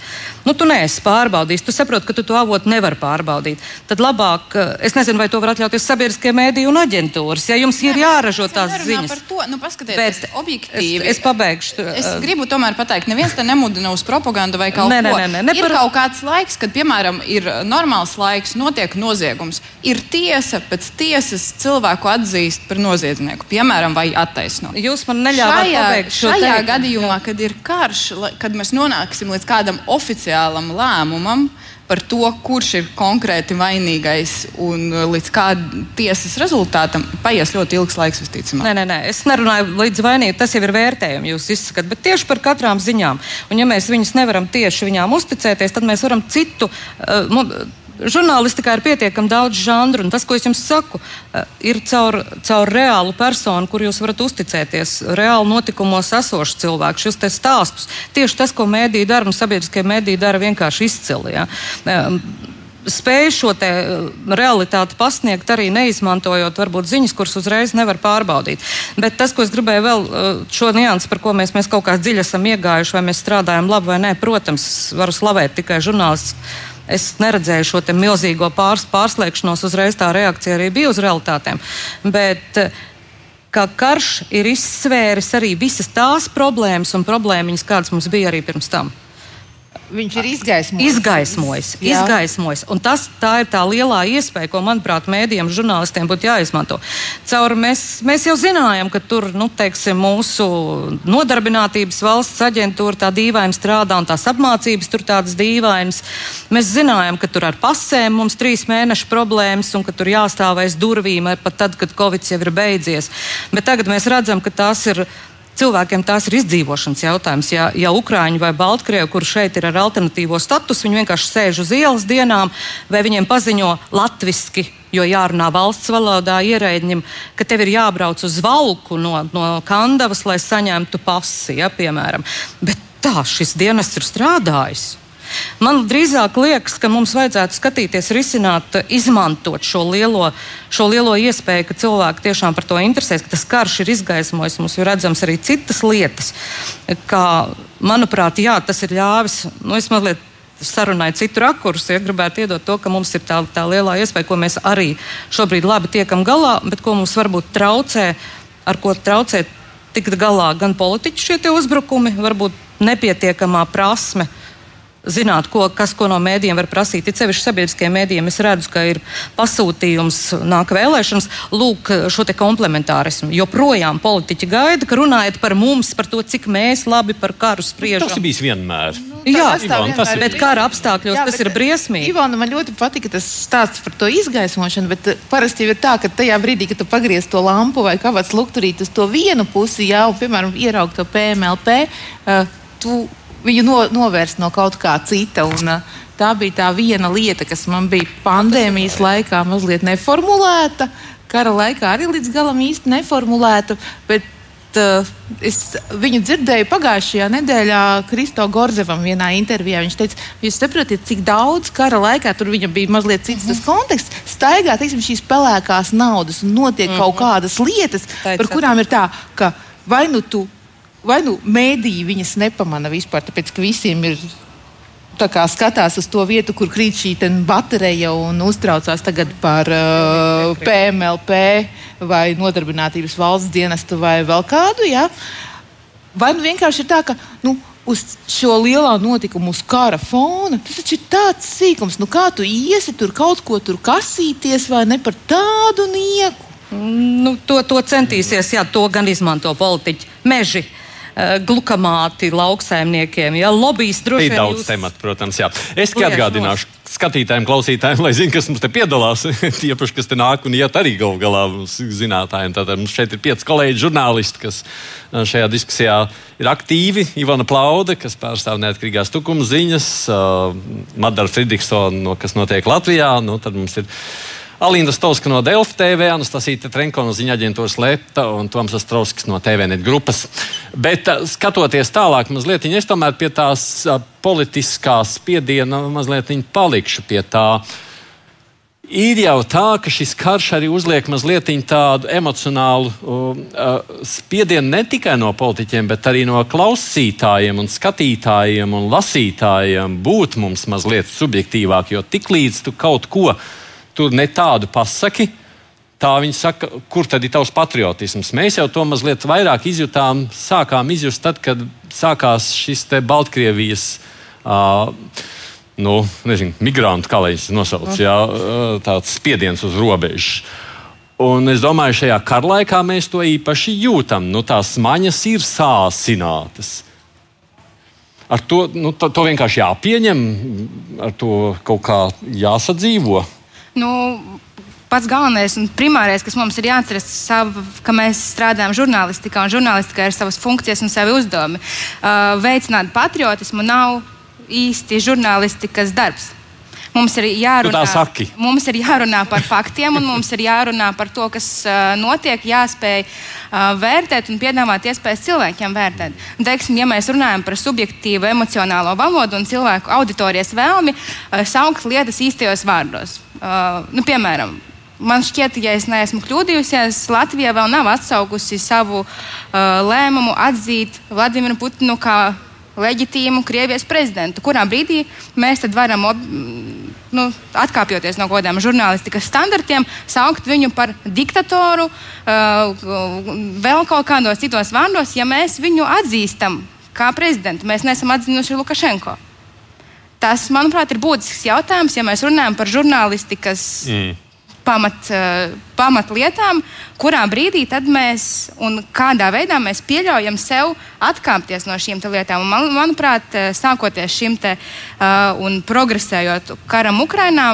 Speaker 5: nu, tu neesi pārbaudījis, tu saproti, ka tu to avotu nevari pārbaudīt. Tad labāk, eh, es nezinu, vai to var atļauties sabiedriskie mēdīji un aģentūras. Ja jums ir jāražo tās ziņas,
Speaker 7: par to nu, paskatieties, bet objektīvi.
Speaker 5: Es, es pabeigšu.
Speaker 7: Es uh, gribu tomēr pateikt, neviens te nemudina uz propagandu vai kaut
Speaker 5: nē,
Speaker 7: ko.
Speaker 5: Nē, nē, nē,
Speaker 7: ir par... kaut kāds laiks, kad, piemēram, ir normāls laiks, notiek noziegums. Ir tiesa, pēc tiesas cilvēku atzīst par noziedznieku, piemēram, vai attaisno.
Speaker 5: Jūs man neļāvāt pabeigt šo
Speaker 7: šajā gadījumā, kad ir karš, kad mēs nonāksim līdz kādam oficiālam lēmumam par to, kurš ir konkrēti vainīgais un līdz kāda tiesas rezultātam, paies ļoti ilgs laiks, visticamāk.
Speaker 5: Nē, nē, nē, es nerunāju līdz vainīgam, tas jau ir vērtējums, jūs izsakat, bet tieši par katrām ziņām. Un ja mēs viņus nevaram tieši viņām uzticēties, tad mēs varam citu. Uh, žurnālistikā ir pietiekami daudz žanru, un tas, ko es jums saku, eh, ir caur, caur reālu personu, kur jūs varat uzticēties, reāli notikumos esošu cilvēku, šis stāstus. Tieši tas, ko mēdīja dara, un sabiedriskie mēdīji dara vienkārši izcili. Ja? Ehm, spēj šo eh, realitāti pasniegt, arī neizmantojot varbūt ziņas, kuras uzreiz nevar pārbaudīt. Bet tas, ko es gribēju vēl eh, šo niansu, par ko mēs, mēs kaut kā dziļi esam iegājuši, vai mēs strādājam labi vai nē, protams, varu slavēt tikai žurnālistus Es neredzēju šo milzīgo pārs, pārslēgšanos, uzreiz tā reakcija arī bija uz realitātēm. Bet, Kā karš ir izsvēris arī visas tās problēmas un problēmas, kādas mums bija arī pirms tam.
Speaker 6: Viņš ir izgaismojis.
Speaker 5: Izgaismojis, izgaismojis. Tas, tā ir tā lielā iespēja, ko, manuprāt, mēdījiem, žurnālistiem būtu jāizmanto. Caur mēs, mēs jau zinājām, ka tur, nu, teiksim, mūsu nodarbinātības valsts aģentūra tā dīvaini strādā un tās apmācības tur tādas dīvainas. Mēs zinājām, ka tur ar pasēm mums trīs mēnešu problēmas un ka tur jāstāv aiz durvīm pat tad, kad Covid jau ir beidzies. Bet tagad mēs redzam, ka tās ir cilvēkiem tās ir izdzīvošanas jautājums. Ja, ja Ukrāņi vai Baltkrievi, kur šeit ir ar alternatīvo statusu, viņi vienkārši sēž uz ielas dienām, vai viņiem paziņo latviešu, jo jārunā valsts valodā ierēģim, ka tev ir jābrauc uz valku no, no Kandavas, lai saņemtu pasi, ja, piemēram. Bet tā šis dienests ir strādājis. Man drīzāk liekas, ka mums vajadzētu skatīties, risināt, izmantot šo lielo, šo lielo iespēju, ka cilvēki tiešām par to interesēs, ka tas karš ir izgaismojis. Mums ir redzams arī citas lietas, kā, manuprāt, jā, tas ir ļāvis. Nu, sarunai citu rakursu, ja gribētu iedot to, ka mums ir tā, tā lielā iespēja, ko mēs arī šobrīd labi tiekam galā, bet ko mums varbūt traucē, ar ko traucē tikt galā gan politiķu šie uzbrukumi, varbūt nepietiekamā prasme zināt, ko, kas ko no mēdījiem var prasīt. Ir sevišķi sabiedriskajiem mēdījiem. Es redzu, ka ir pasūtījums, nāk vēlēšanas, lūk, šo te komplementārismu. Joprojām politiķi gaida, ka runājat par mums, par to, cik mēs labi par karu spriežam.
Speaker 2: Tas ir bijis vienmēr.
Speaker 5: Nu, Jā, Ivan, tas ir. Bet kara apstākļos Jā, tas ir briesmīgi.
Speaker 6: Ivona, man ļoti patika tas stāsts par to izgaismošanu, bet eh, parasti ir tā, ka tajā brīdī, kad tu pagriez to lampu vai kāds lukturīt uz to vienu pusi, jau, piemēram, ieraugt to PMLP, uh, eh, tu viņu no, novērst no kaut kā cita. Un, uh, tā bija tā viena lieta, kas man bija pandēmijas laikā mazliet neformulēta. Kara laikā arī līdz galam īsti neformulēta. Bet, uh, es viņu dzirdēju pagājušajā nedēļā Kristo Gorzevam vienā intervijā. Viņš teica, jūs saprotat, cik daudz kara laikā tur viņam bija mazliet cits mm -hmm. konteksts. Staigā teiksim, šīs pelēkās naudas un notiek mm -hmm. kaut kādas lietas, Teica. par kurām ir tā, ka vai nu tu vai nu mēdīji viņas nepamana vispār, tāpēc ka visiem ir. Tā kā skatās uz to vietu, kur krīt šī baterija un uztraucās par uh, PMLP vai nodarbinātības valsts dienestu vai vēl kādu. Ja? Vai nu vienkārši ir tā, ka nu, uz šo lielā notikuma, uz kara fona. Tas taču ir tāds sīkums, nu kā tu iesi tur kaut ko tur kasīties, vai ne par tādu nieku.
Speaker 5: Nu, to, to centīsies, jā, to gan izmanto politiķi. Meži glukamāti lauksaimniekiem. Ja? Lobbyis droši vien.
Speaker 2: Ir daudz jūs... tematu, protams. Jā. Es tikai atgādināšu nos. skatītājiem, klausītājiem, lai zinātu, kas mums te piedalās. Tiepaši, kas te nāk un iet arī gal galā zinātājiem. Tātad mums šeit ir pieci kolēģi žurnālisti, kas eh, šajā diskusijā ir aktīvi. Ivana Plaude, kas pārstāv neatkarīgās tukuma ziņas, uh, Madara Friedrichsona, kas notiek Latvijā. Nu, tad mums ir Alīna Stovska no Delfa TV, Anastasija Trenko no ziņa aģentūras Leta un Toms Astrovskis no TVNet grupas. Bet uh, skatoties tālāk, mazliet, es tomēr pie tās uh, politiskās spiediena mazliet palikšu pie tā. Ir jau tā, ka šis karš arī uzliek mazliet tādu emocionālu uh, spiedienu ne tikai no politiķiem, bet arī no klausītājiem, un skatītājiem un lasītājiem būt mums mazliet subjektīvāk. Jo tiklīdz tu kaut ko tur ne tādu pasaki. Tā viņi saka, kur tad ir tavs patriotisms? Mēs jau to mazliet vairāk izjutām, sākām izjust tad, kad sākās šis Baltkrievijas. Uh, nu, nezinu, migrantu, kā lai viņas nosauc, jā, tāds spiediens uz robežas. Un es domāju, šajā karlaikā mēs to īpaši jūtam. Nu, tās maņas ir sāsinātas. Ar to, nu, to, to vienkārši jāpieņem, ar to kaut kā jāsadzīvo
Speaker 3: nu, pats galvenais un primārais, kas mums ir jāatceras, savu, ka mēs strādājam žurnālistikā, un žurnālistikā ir savas funkcijas un savi uzdevumi. Uh, veicināt patriotismu nav īsti žurnālistikas darbs. Mums ir, jārunā, mums ir jārunā par faktiem, un mums ir jārunā par to, kas uh, notiek, jāspēj uh, vērtēt un piedāvāt iespējas cilvēkiem vērtēt. Teiksim, ja mēs runājam par subjektīvu emocionālo valodu un cilvēku auditorijas vēlmi uh, saukt lietas īstajos vārdos. Nu, piemēram, Man šķiet, ja es neesmu kļūdījusies, Latvija vēl nav atsaukusi savu uh, lēmumu atzīt Vladimiru Putinu kā leģitīmu Krievijas prezidentu. Kurā brīdī mēs varam nu, atkāpjoties no kādiem žurnālistikas standartiem, saukt viņu par diktatoru, uh, vēl kaut kādos citos vārdos, ja mēs viņu atzīstam kā prezidentu. Mēs neesam atzinuši Lukašenko. Tas, manuprāt, ir būtisks jautājums, ja mēs runājam par žurnālistikas. Mm pamat, eh, pamatlietām, kurā brīdī mēs un kādā veidā mēs pieļaujam sev atkāpties no šīm lietām. Un man, manuprāt, eh, sākoties šim te uh, un progresējot karam Ukrainā.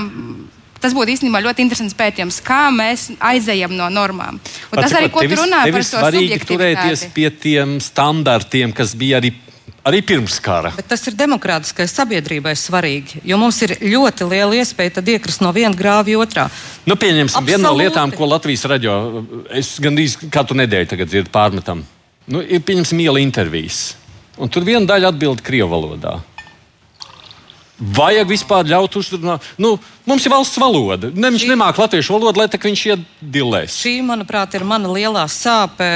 Speaker 3: Tas būtu īstenībā ļoti interesants pētījums, kā mēs aizejam no normām. Un
Speaker 2: tas arī, ko tu runā par to svarīgi turēties pie tiem standartiem, kas bija arī Arī pirms kara.
Speaker 5: Bet tas ir demokrātiskai sabiedrībai svarīgi, jo mums ir ļoti liela iespēja iekrist no viena grāva otrā.
Speaker 2: Nu, pieņemsim, viena no lietām, ko Latvijas raidījā, es gandrīz katru nedēļu dzirdu pārmetam, nu, ir pieņemsim iela intervijas. Un tur viena daļa atbild Krievijas valodā. Vajag vispār ļaut uzrunāt. Nu, mums ir valsts valoda. Ne, viņš šī... nemāķi latviešu valodu, lai viņš iedilēs.
Speaker 5: Šī, manuprāt, ir mana lielā sāpe.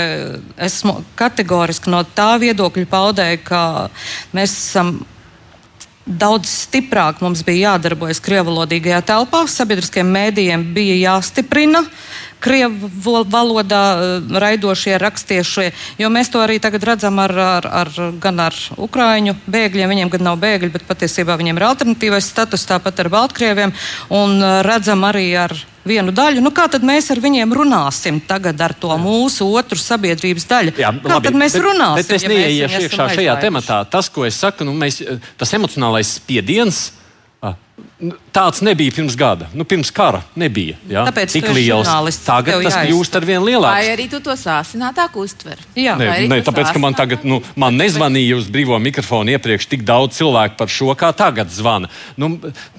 Speaker 5: Esmu kategoriski no tā viedokļa paudēju, ka mēs esam Daudz stiprāk mums bija jādarbojas krievvalodīgajā telpā, sabiedriskiem mēdījiem bija jāstiprina krievu valodā eh, raidošie, rakstiešie, jo mēs to arī tagad redzam ar, ar, ar, gan ar ukraiņu bēgļiem, viņiem gan nav bēgļi, bet patiesībā viņiem ir alternatīvais status, tāpat ar Baltkrieviem, un eh, redzam arī ar vienu daļu. Nu, kā tad mēs ar viņiem runāsim tagad ar to mūsu otru sabiedrības daļu? Jā, kā labi, tad mēs bet, runāsim?
Speaker 2: Bet es ja neieiešu iekšā šajā tematā. Tas, ko es saku, nu, mēs, tas emocionālais spiediens. Tāds nebija pirms gada. Nu, pirms kara nebija. Ja?
Speaker 5: Tāpēc tik liels.
Speaker 2: Tagad tas kļūst ar vien lielāks.
Speaker 6: Vai arī tu to sāsinātāk uztver?
Speaker 2: Jā, nē, nē, tāpēc, ka man tagad nu, man nezvanīja uz brīvo mikrofonu iepriekš tik daudz cilvēku par šo, kā tagad zvana. Nu,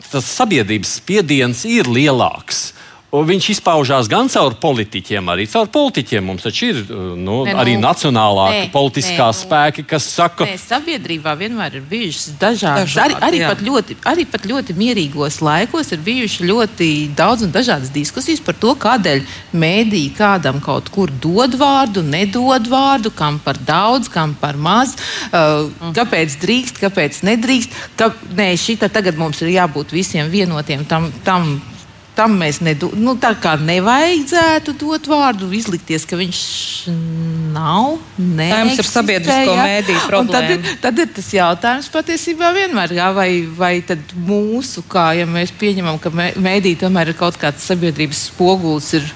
Speaker 2: tas sabiedrības spiediens ir lielāks. Un viņš izpaužās gan caur politiķiem, arī caur politiķiem. Mums taču ir uh, nu, ne, nu, arī nacionālā ne, politiskā ne, spēki, kas saka,
Speaker 6: ka sabiedrībā vienmēr ir bijušas dažādas. Dažād, arī, arī, pat ļoti, arī pat ļoti mierīgos laikos ir bijušas ļoti daudz un dažādas diskusijas par to, kādēļ mēdīji kādam kaut kur dod vārdu, nedod vārdu, kam par daudz, kam par maz, uh, kāpēc drīkst, kāpēc nedrīkst. Ka, nē, šī tagad mums ir jābūt visiem vienotiem tam. tam tam mēs nedu, nu, nevajadzētu dot vārdu, izlikties, ka viņš nav. Tā
Speaker 5: mums ir sabiedrisko mēdīju problēma.
Speaker 6: Tad ir, tad ir tas jautājums patiesībā vienmēr, jā, vai, vai mūsu, kā ja mēs pieņemam, ka mēdīja tomēr ir kaut kāds sabiedrības spogulis. Ir,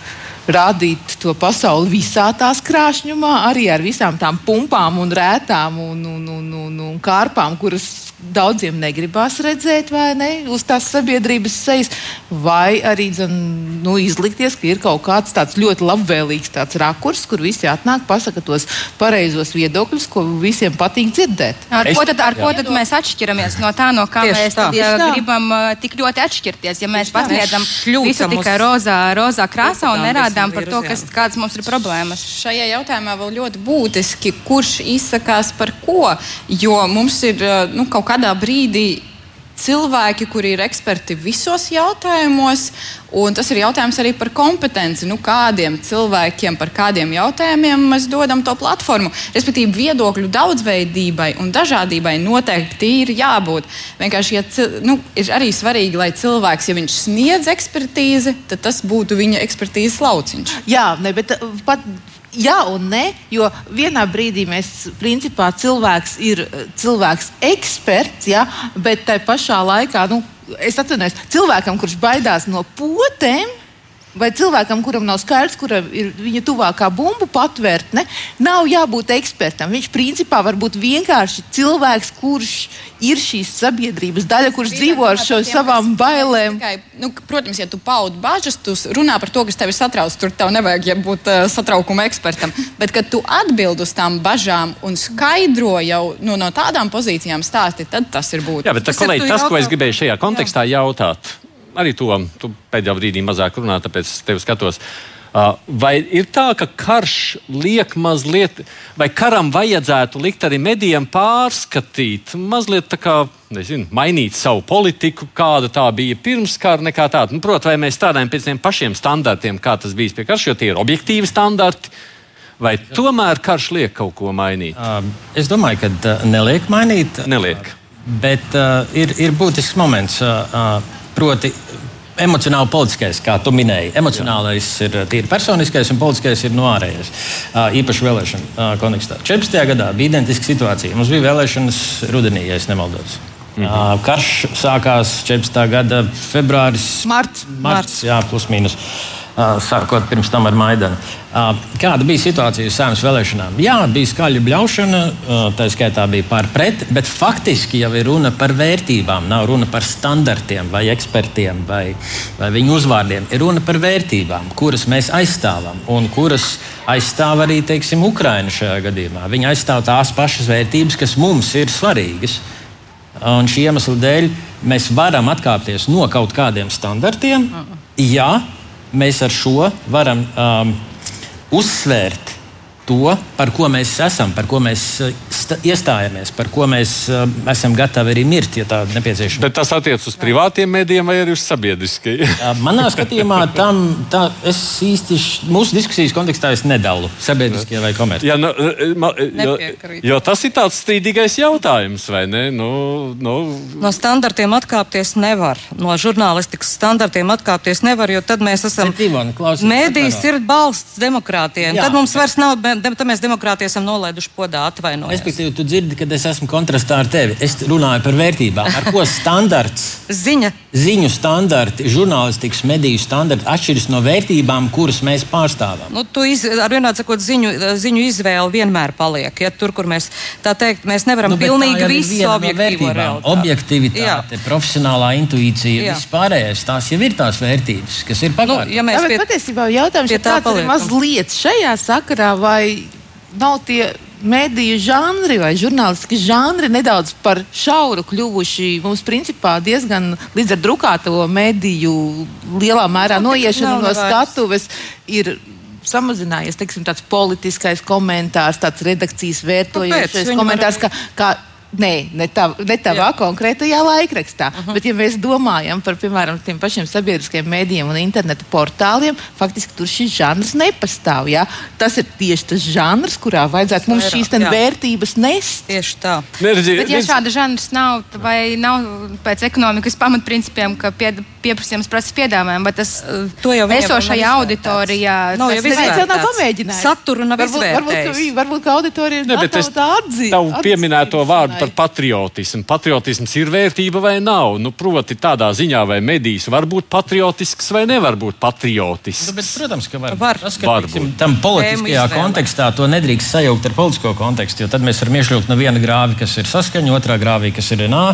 Speaker 6: rādīt to pasauli visā tās krāšņumā, arī ar visām tām pumpām un rētām un, un, un, un, un kārpām, kuras daudziem negribās redzēt, vai ne, uz tās sabiedrības sejas, vai arī dzen, nu, izlikties, ka ir kaut kāds tāds ļoti labvēlīgs tāds rakurs, kur visi atnāk, pasaka tos pareizos viedokļus, ko visiem patīk dzirdēt.
Speaker 3: Ar es, ko tad, ar ko tad mēs atšķiramies no tā, no kā Tieši mēs tā. Tad, tā. gribam uh, tik ļoti atšķirties? Ja mēs pasniedzam visu tikai rozā, rozā krāsā un nerādām par to, kas, kādas mums ir problēmas.
Speaker 7: Šajā jautājumā vēl ļoti būtiski, kurš izsakās par ko, jo mums ir uh, nu, kaut kādā brīdī cilvēki, kuri ir eksperti visos jautājumos, un tas ir jautājums arī par kompetenci. Nu, kādiem cilvēkiem par kādiem jautājumiem mēs dodam to platformu? Respektīvi, viedokļu daudzveidībai un dažādībai noteikti ir jābūt. Vienkārši ja, nu, ir arī svarīgi, lai cilvēks, ja viņš sniedz ekspertīzi, tad tas būtu viņa ekspertīzes lauciņš.
Speaker 6: Jā, ne, bet pat Jā un nē, jo vienā brīdī mēs, principā, cilvēks ir cilvēks eksperts, ja, bet tajā pašā laikā, nu, es atvainojos, cilvēkam, kurš baidās no potēm, Vai cilvēkam, kuram nav skaidrs, kura ir viņa tuvākā bumbu patvērtne, nav jābūt ekspertam. Viņš principā var būt vienkārši cilvēks, kurš ir šīs sabiedrības daļa, kurš Vīdāk, dzīvo ar šo savām bailēm. Tikai,
Speaker 7: nu, protams, ja tu paudi bažas, tu runā par to, kas tevi satrauc, tur tev nevajag ja būt uh, satraukuma ekspertam. Bet, kad tu atbild uz tām bažām un skaidro jau nu, no tādām pozīcijām stāsti, tad tas ir būtiski.
Speaker 2: Jā, bet tā, kolēģi, tas, ko es gribēju šajā kontekstā jā. jautāt arī to pēdējā brīdī mazāk runā, tāpēc es tevi skatos. Uh, vai ir tā, ka karš liek mazliet, vai karam vajadzētu likt arī medijiem pārskatīt, mazliet tā kā, nezinu, mainīt savu politiku, kāda tā bija pirms kara, nekā tāda? Nu, Protams, vai mēs strādājam pēc tiem pašiem standartiem, kā tas bija pie karš, jo tie ir objektīvi standarti. Vai tomēr karš liek kaut ko mainīt? Uh,
Speaker 4: es domāju, ka uh, neliek mainīt.
Speaker 2: Neliek.
Speaker 4: Bet uh, ir, ir būtisks moments. Uh, Proti, emocionāli politiskais, kā tu minēji. Emocionālais Jā. ir tīri personiskais, un politiskais ir no ārējais. Īpaši vēlēšanu kontekstā. 14. gadā bija identiska situācija. Mums bija vēlēšanas rudenī, ja nemaldos. Mm -hmm. Karš sākās 14. gada februāris,
Speaker 6: marts.
Speaker 4: marts jā, plus mīnus. Sākot pirms tam ar Maidanu. Kāda bija situācija uz saimnes vēlēšanām? Jā, bija skaļa bļaušana, tā skaitā bija par pret, bet faktiski jau ir runa par vērtībām. Nav runa par standartiem vai ekspertiem vai, vai viņu uzvārdiem. Ir runa par vērtībām, kuras mēs aizstāvam un kuras aizstāv arī teiksim, Ukraina šajā gadījumā. Viņi aizstāv tās pašas vērtības, kas mums ir svarīgas. Un šī iemesla dēļ mēs varam atkāpties no kaut kādiem standartiem. Jā, mēs ar šo varam um, uzsvērt to, par ko mēs esam, par ko mēs uh, iestājamies, par ko mēs uh, esam gatavi arī mirt, ja tāda nepieciešama.
Speaker 2: Bet tas attiecas uz privātiem mēdījiem vai arī uz sabiedriskajiem?
Speaker 4: Manā skatījumā tam tā, es īsti mūsu diskusijas kontekstā nedalu sabiedriskie vai komerci.
Speaker 2: Ja, nu, ma, jo, jo tas ir tāds strīdīgais jautājums, vai ne? Nu, nu.
Speaker 5: No standartiem atkāpties nevar. No žurnālistikas standartiem atkāpties nevar, jo tad mēs esam. Mēdījis ir balsts demokrātijai. Tad mums vairs nav, tad mēs demokrātiju esam nolaiduši podā atvainojumu.
Speaker 4: Respektīvi, tu dzirdi, kad es esmu kontrastā ar tevi. Es runāju par vērtībām. Ar ko standarts?
Speaker 5: Ziņa.
Speaker 4: Ziņu standarti, žurnālistikas mediju standarti atšķiras no vērtībām, kuras mēs pārstāvam.
Speaker 5: Nu, tu iz, ar vienā sakot, ziņu, ziņu izvēle vienmēr paliek. Ja, tur, kur mēs tā teikt, mēs nevaram nu, pilnīgi visu objektīvo
Speaker 4: no Objektivitāte, Jā. profesionālā intuīcija, vispārējais, tās jau ir tās vērtības, kas ir pagātnē. Nu,
Speaker 6: ja mēs Jā, pie, patiesībā jautājums ir tāds mazliet šajā sakarā, vai nav tie mediju žanri vai žurnālistiski žanri nedaudz par šauru kļuvuši. Mums, principā, diezgan līdz ar drukāto mediju lielā mērā no, noiešana no skatuves ir samazinājies teiksim, tāds politiskais komentārs, tāds redakcijas vērtojošais komentārs, ka, ka Nē, ne, tav, ne tavā Jā. konkrētajā laikrakstā. Uh -huh. Bet, ja mēs domājam par piemēram tiem pašiem sabiedriskiem mēdījiem un interneta portāliem, faktiski tur šis žanrs nepastāv. Jā? Tas ir tieši tas žanrs, kurā vajadzētu mums šīs vērtības nest.
Speaker 5: Tieši tā.
Speaker 3: Neredzi, Bet, ja šāda žanrs nav, vai nav pēc ekonomikas pamatprincipiem, ka pie, pieprasījums prasa piedāvājumu, bet tas to jau esošajā auditorijā
Speaker 6: nav jau izvērtēts.
Speaker 5: Saturu nav
Speaker 6: varbūt, varbūt, ka, varbūt, ka auditorija ir ne, tā atzīt.
Speaker 2: Tavu pieminēto vārdu par patriotismu. Patriotisms ir vērtība vai nav? Nu, proti, tādā ziņā, vai medijs var būt patriotisks vai nevar būt patriotisks. Nu,
Speaker 4: bet, protams, ka var. var. Tas, ka, var tiksim, tam politiskajā kontekstā to nedrīkst sajaukt ar politisko kontekstu, jo tad mēs varam iešļūt no viena grāva, kas ir saskaņa, otrā grāvī, kas ir NA,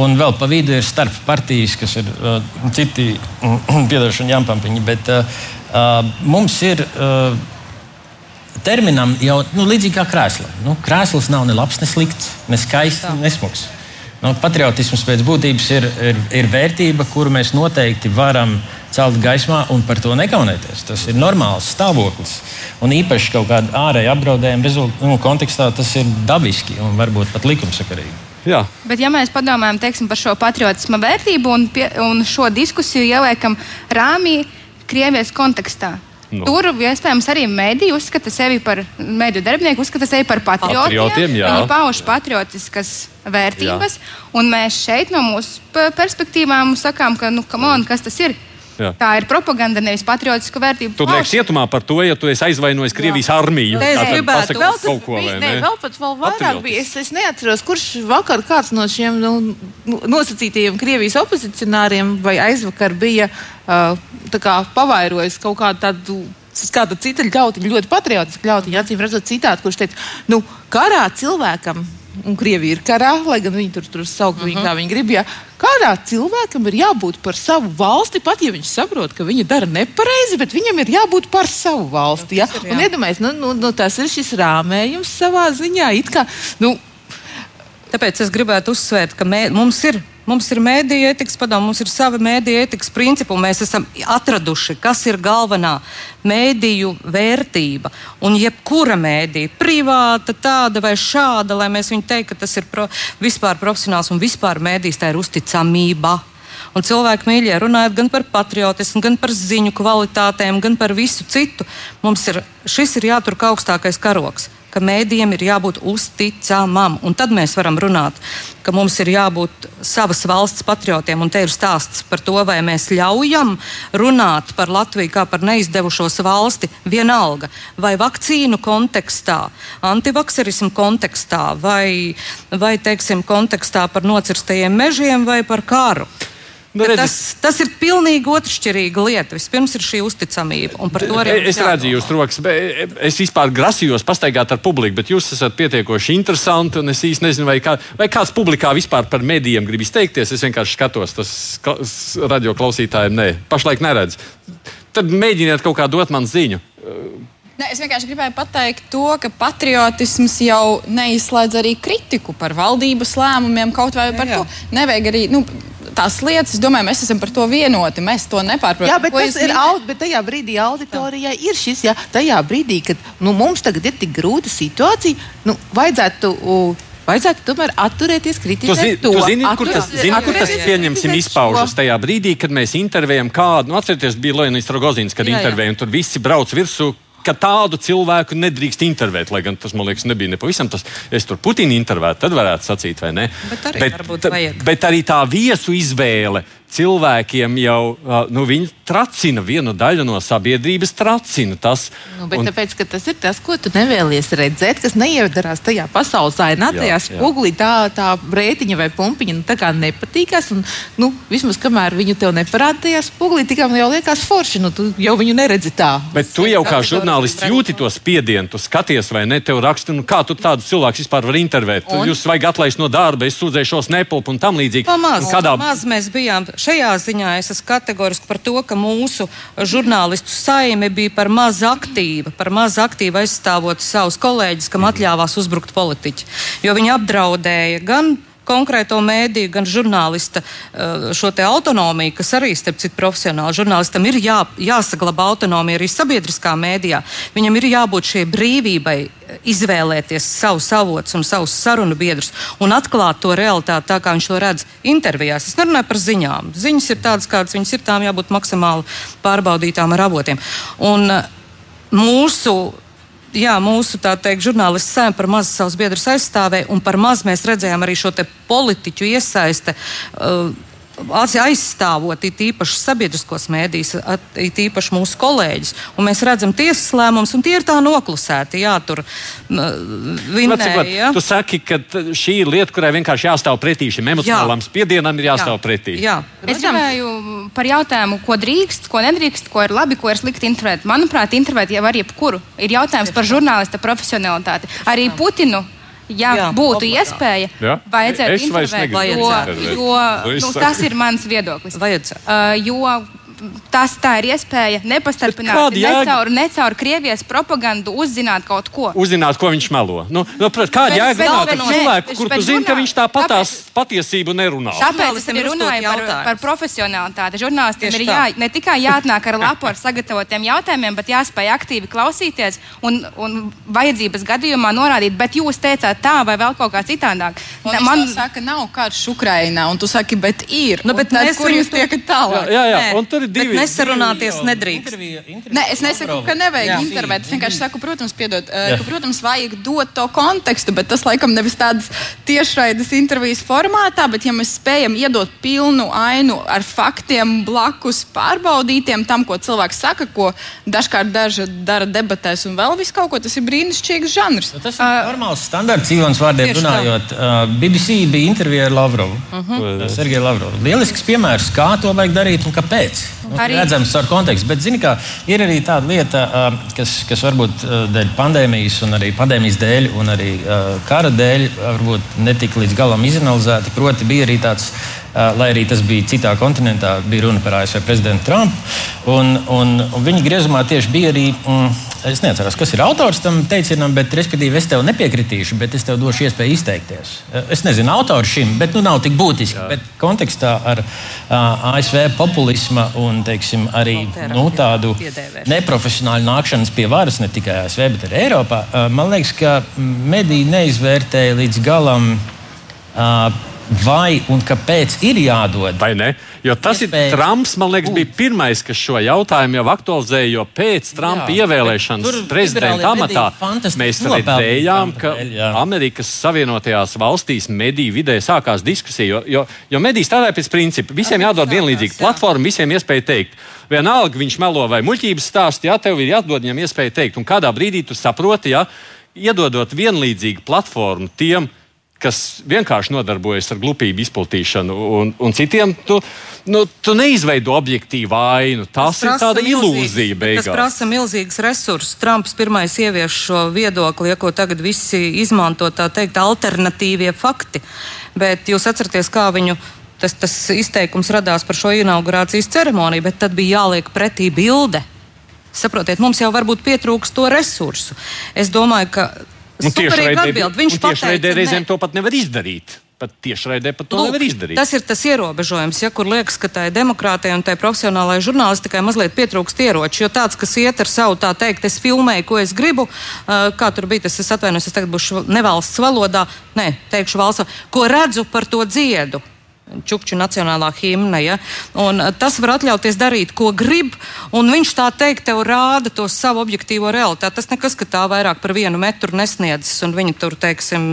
Speaker 4: un vēl pa vidu ir starp partijas, kas ir uh, citi, piedošana jāmpampiņi, bet uh, uh, mums ir. Uh, terminam jau nu, līdzīgi kā krēslam. Nu, krēsls nav ne labs, ne slikts, ne skaists, ne smags. Nu, patriotisms pēc būtības ir, ir, ir vērtība, kuru mēs noteikti varam celt gaismā un par to nekaunēties. Tas ir normāls stāvoklis. Un īpaši kaut kāda ārēja apdraudējuma nu, kontekstā tas ir dabiski un varbūt pat likumsakarīgi.
Speaker 3: Jā. Bet, ja mēs padomājam teiksim, par šo patriotisma vērtību un, pie, un šo diskusiju ieliekam rāmī Krievijas kontekstā, Nu. Tur iespējams arī mēdīji uzskata sevi par mēdīju darbinieku, uzskata sevi par patriotiem. patriotiem jā. Viņi pauž patriotiskas vērtības, jā. un mēs šeit no mūsu perspektīvām sakām, ka, nu, on, kas tas ir? Jā. Tā ir propaganda, nevis patriotiska vērtība.
Speaker 2: Tu liekas cietumā par to, ja tu esi aizvainojis Krievijas jā. armiju.
Speaker 6: Es gribētu vēl kaut ko tādu. Nē, vēl pat vēl vairāk bija. Es, es neatceros, kurš vakar kāds no šiem nu, nu nosacītajiem Krievijas opozicionāriem vai aizvakar bija uh, kā, pavairojis kaut kādu tādu kāda cita ļautiņa, ļoti patriotiska ļautiņa, acīm redzot, citātu, kurš teica, nu, karā cilvēkam un Krievija ir karā, lai gan viņi tur, tur sauc uh -huh. viņu, kā viņi grib. Ja. Kādā cilvēkam ir jābūt par savu valsti, pat ja viņš saprot, ka viņi dara nepareizi, bet viņam ir jābūt par savu valsti. Ja. Un iedomājieties, nu, nu, nu, tas ir šis rāmējums savā ziņā. Kā, nu,
Speaker 5: Tāpēc es gribētu uzsvērt, ka mē, mums ir Mums ir mēdīja etikas padoma, mums ir sava mēdīja etikas principa, un mēs esam atraduši, kas ir galvenā mēdīju vērtība. Un jebkura mēdīja, privāta, tāda vai šāda, lai mēs viņu teiktu, ka tas ir pro, vispār profesionāls un vispār mēdījis, tā ir uzticamība. Un cilvēki mīļie runājot gan par patriotismu, gan par ziņu kvalitātēm, gan par visu citu. Mums ir, šis ir jātur augstākais karoks ka mēdījiem ir jābūt uzticamam. Un tad mēs varam runāt, ka mums ir jābūt savas valsts patriotiem. Un te ir stāsts par to, vai mēs ļaujam runāt par Latviju kā par neizdevušos valsti vienalga. Vai vakcīnu kontekstā, antivakserismu kontekstā, vai, vai teiksim, kontekstā par nocirstajiem mežiem vai par karu. Nu, tas, tas ir pilnīgi otršķirīga lieta. Vispirms ir šī uzticamība.
Speaker 2: Es redzu, jūs rokas, es vispār grasījos pastaigāt ar publiku, bet jūs esat pietiekoši interesanti. Es īsti nezinu, vai, kā, vai kāds publikā vispār par medijiem grib izteikties. Es vienkārši skatos, tas radio klausītājiem nē, pašlaik neredz. Tad mēģiniet kaut kā dot man ziņu.
Speaker 7: Ne, es vienkārši gribēju pateikt to, ka patriotisms jau neizslēdz arī kritiku par valdības lēmumiem, kaut vai par jā, jā. to. Nevajag arī. Nu, tas lietas, es domāju, mēs esam par to vienoti. Mēs to nepārprotam.
Speaker 6: Jā, bet, tas ir aud, bet tajā brīdī auditorijai ir šis, jā, tajā brīdī, kad nu, mums tagad ir tik grūta situācija, nu, vajadzētu. Uh, Vajadzētu tomēr atturēties
Speaker 2: zi,
Speaker 6: to.
Speaker 2: Tu zini, kur tas, zini, kur tas pieņemsim izpaužas tajā brīdī, kad mēs intervējam kādu, nu atcerieties, bija Leonis Rogozins, kad jā, intervējam, tur visi brauc virsū, ka tādu cilvēku nedrīkst intervēt. Lai gan tas, man liekas, nebija nepavisam tas, es tur Putinu intervētu, tad varētu sacīt, vai ne?
Speaker 5: Bet arī, bet,
Speaker 2: bet arī tā viesu izvēle cilvēkiem jau nu, tracina vienu daļu no sabiedrības. Tracina tas,
Speaker 6: nu, un... tāpēc, tas ir tas, ko tu nevēlies redzēt, kas neiedarās tajā pasaules ainā, tajā spogulī. Tā, tā rētiņa vai pumpiņa nu, nepatīkās. Un, nu, vismaz kamēr viņu tev neparāda tajā spogulī, tikā man jau liekas forši. Nu, tu jau viņu neredzi tā.
Speaker 2: Bet tu jau kā žurnālists jūti to spiedienu, tu skaties, vai ne? Tev raksta, nu, kā tu tādu cilvēku vispār vari intervēt. Un? Jūs vajag atlaist no darba, es sūdzēšos nepilpu un tam līdzīgi.
Speaker 5: Pamaz, kādā... pamaz mēs bijām šajā ziņā es esmu kategoriski par to, ka mūsu žurnālistu saime bija par maz aktīva, par maz aktīva aizstāvot savus kolēģus, kam atļāvās uzbrukt politiķi. Jo viņi apdraudēja gan konkrēto mēdīju, gan žurnālista eh, šo autonomiju, kas arī, starp citu, profesionāli žurnālistam ir jā, jāsaglabā autonomija arī sabiedriskā mēdījā. Viņam ir jābūt šai brīvībai eh, izvēlēties savus avotus un savus sarunu biedrus un atklāt to realitāti tā, kā viņš to redz intervijās. Es nerunāju par ziņām. Ziņas ir tādas, kādas viņas ir, tām jābūt maksimāli pārbaudītām ar avotiem. Un eh, mūsu jā, mūsu teikt, žurnālisti sēma par maz savus biedrus aizstāvēja, un par maz mēs redzējām arī šo politiķu iesaisti. Uh, aizstāvot īpaši sabiedriskos mēdījus, īpaši mūsu kolēģis. Un mēs redzam tiesas lēmumus, un tie ir tā noklusēti. Jā, tur vinēja.
Speaker 2: Ja? Tu saki, ka šī ir lieta, kurai vienkārši jāstāv pretī šim emocionālam jā. spiedienam, ir jāstāv jā. pretī.
Speaker 3: Jā. Es domāju par jautājumu, ko drīkst, ko nedrīkst, ko ir labi, ko ir slikti intervēt. Manuprāt, intervēt jau var jebkuru. Ir jautājums par žurnālista profesionalitāti. Arī Putinu ja jā, būtu oblā, iespēja, jā. vajadzētu intervēt, jo, jo nu, tas ir mans viedoklis.
Speaker 5: Vajadzētu.
Speaker 3: Uh, jo tas tā ir iespēja nepastarpināti ne caur, ne caur Krievijas propagandu uzzināt kaut ko.
Speaker 2: Uzzināt, ko viņš melo. Nu, nu, kāda jēga runāt ar cilvēku, kur tu zini, ka viņš tā patās patiesību nerunā?
Speaker 3: Tāpēc es arī runāju par, par profesionālitāti. Žurnālistiem ir jā, ne tikai jāatnāk ar lapu ar sagatavotiem jautājumiem, bet jāspēj aktīvi klausīties un, un vajadzības gadījumā norādīt, bet jūs teicāt tā vai vēl kaut kā citādāk.
Speaker 7: Un man saka, nav karš Ukrainā, un tu saki, bet ir. Nu, bet tad, kur jūs tiekat tālāk?
Speaker 2: Jā, jā, jā. un tur ir divi.
Speaker 5: Bet nesarunāties divi, nedrīkst. Intervija, intervija
Speaker 7: ne, es nesaku, ka nevajag jā. intervēt. Es vienkārši saku, protams, piedod, uh, ka, protams, vajag dot to kontekstu, bet tas laikam nevis tādas tiešraides intervijas formātā, bet ja mēs spējam iedot pilnu ainu ar faktiem blakus pārbaudītiem tam, ko cilvēks saka, ko dažkārt daži dara debatēs un vēl visu kaut ko, tas ir brīnišķīgs žanrs.
Speaker 4: Nu, tas ir uh, normāls standarts, Ivans vārdiem runājot. Uh, BBC bija intervija ar Lavrovu. Uh -huh. Sergeju Lavrovu. Lielisks piemērs, kā to vajag darīt un kāpēc. Arī redzams ar kontekstu. Bet, zini, kā, ir arī tāda lieta, kas, kas varbūt dēļ pandēmijas, un arī pandēmijas dēļ, un arī kara dēļ, varbūt netika līdz galam izanalizēta. Proti, bija arī tāds lai arī tas bija citā kontinentā, bija runa par ASV prezidentu Trumpu. Un, un, un viņa griezumā tieši bija arī, mm, es neatceros, kas ir autors tam teicienam, bet, respektīvi, es tev nepiekritīšu, bet es tev došu iespēju izteikties. Es nezinu autoru šim, bet nu nav tik būtiski. Jā. Bet kontekstā ar uh, ASV populisma un, teiksim, arī nu, tādu neprofesionālu nākšanas pie varas, ne tikai ASV, bet arī Eiropā, uh, man liekas, ka mediji neizvērtēja līdz galam. Uh, vai un kāpēc ir jādod.
Speaker 2: Vai ne? Jo tas Iespēja. ir Trumps, man liekas, bija pirmais, kas šo jautājumu jau aktualizēja. Jo pēc Trumpa jā, ievēlēšanas prezidenta amatā mēs redzējām, ka jā. Amerikas Savienotajās valstīs mediju vidē sākās diskusija. Jo, jo, jo mediji strādāja pēc principa, visiem jādod vienlīdzīga platforma, visiem iespēja teikt. Vienalga viņš melo vai muļķības stāstu, ja tev ir jādod viņam iespēja teikt. Un kādā brīdī tu saproti, ja iedodot vienlīdzīgu platformu tiem, kas vienkārši nodarbojas ar glupību izplatīšanu, un, un citiem tu, nu, tu neizveido objektīvu ainu. Tas, ir tāda ilūzija. Beigās.
Speaker 5: Tas prasa milzīgs resursus. Trumps pirmais ievieš šo viedokli, ja, ko tagad visi izmanto, tā teikt, alternatīvie fakti. Bet jūs atceraties, kā viņu tas, tas izteikums radās par šo inaugurācijas ceremoniju, bet tad bija jāliek pretī bilde. Saprotiet, mums jau varbūt pietrūks to resursu. Es domāju, ka
Speaker 2: Tieši raidē, viņš pateica, reizēm to pat nevar izdarīt. pat tiešraidē pat to Lūk, nevar izdarīt.
Speaker 5: Tas ir tas ierobežojums, ja kur liekas, ka tai demokrātijai un tai profesionālajai žurnālistikai mazliet pietrūkst ieroči. Jo tāds, kas iet ar savu tā teikt, es filmēju, ko es gribu, uh, kā tur bija, tas es atvainojos, es tagad būšu nevalsts valodā, nē, teikšu valsts, ko redzu par to dziedu. Čukču nacionālā himna. Ja? Un eh, tas var atļauties darīt, ko grib, un viņš tā teikt, tev rāda to savu objektīvo realitāti. Tas nekas, ka tā vairāk par vienu metru nesniedzas, un viņi tur, teiksim,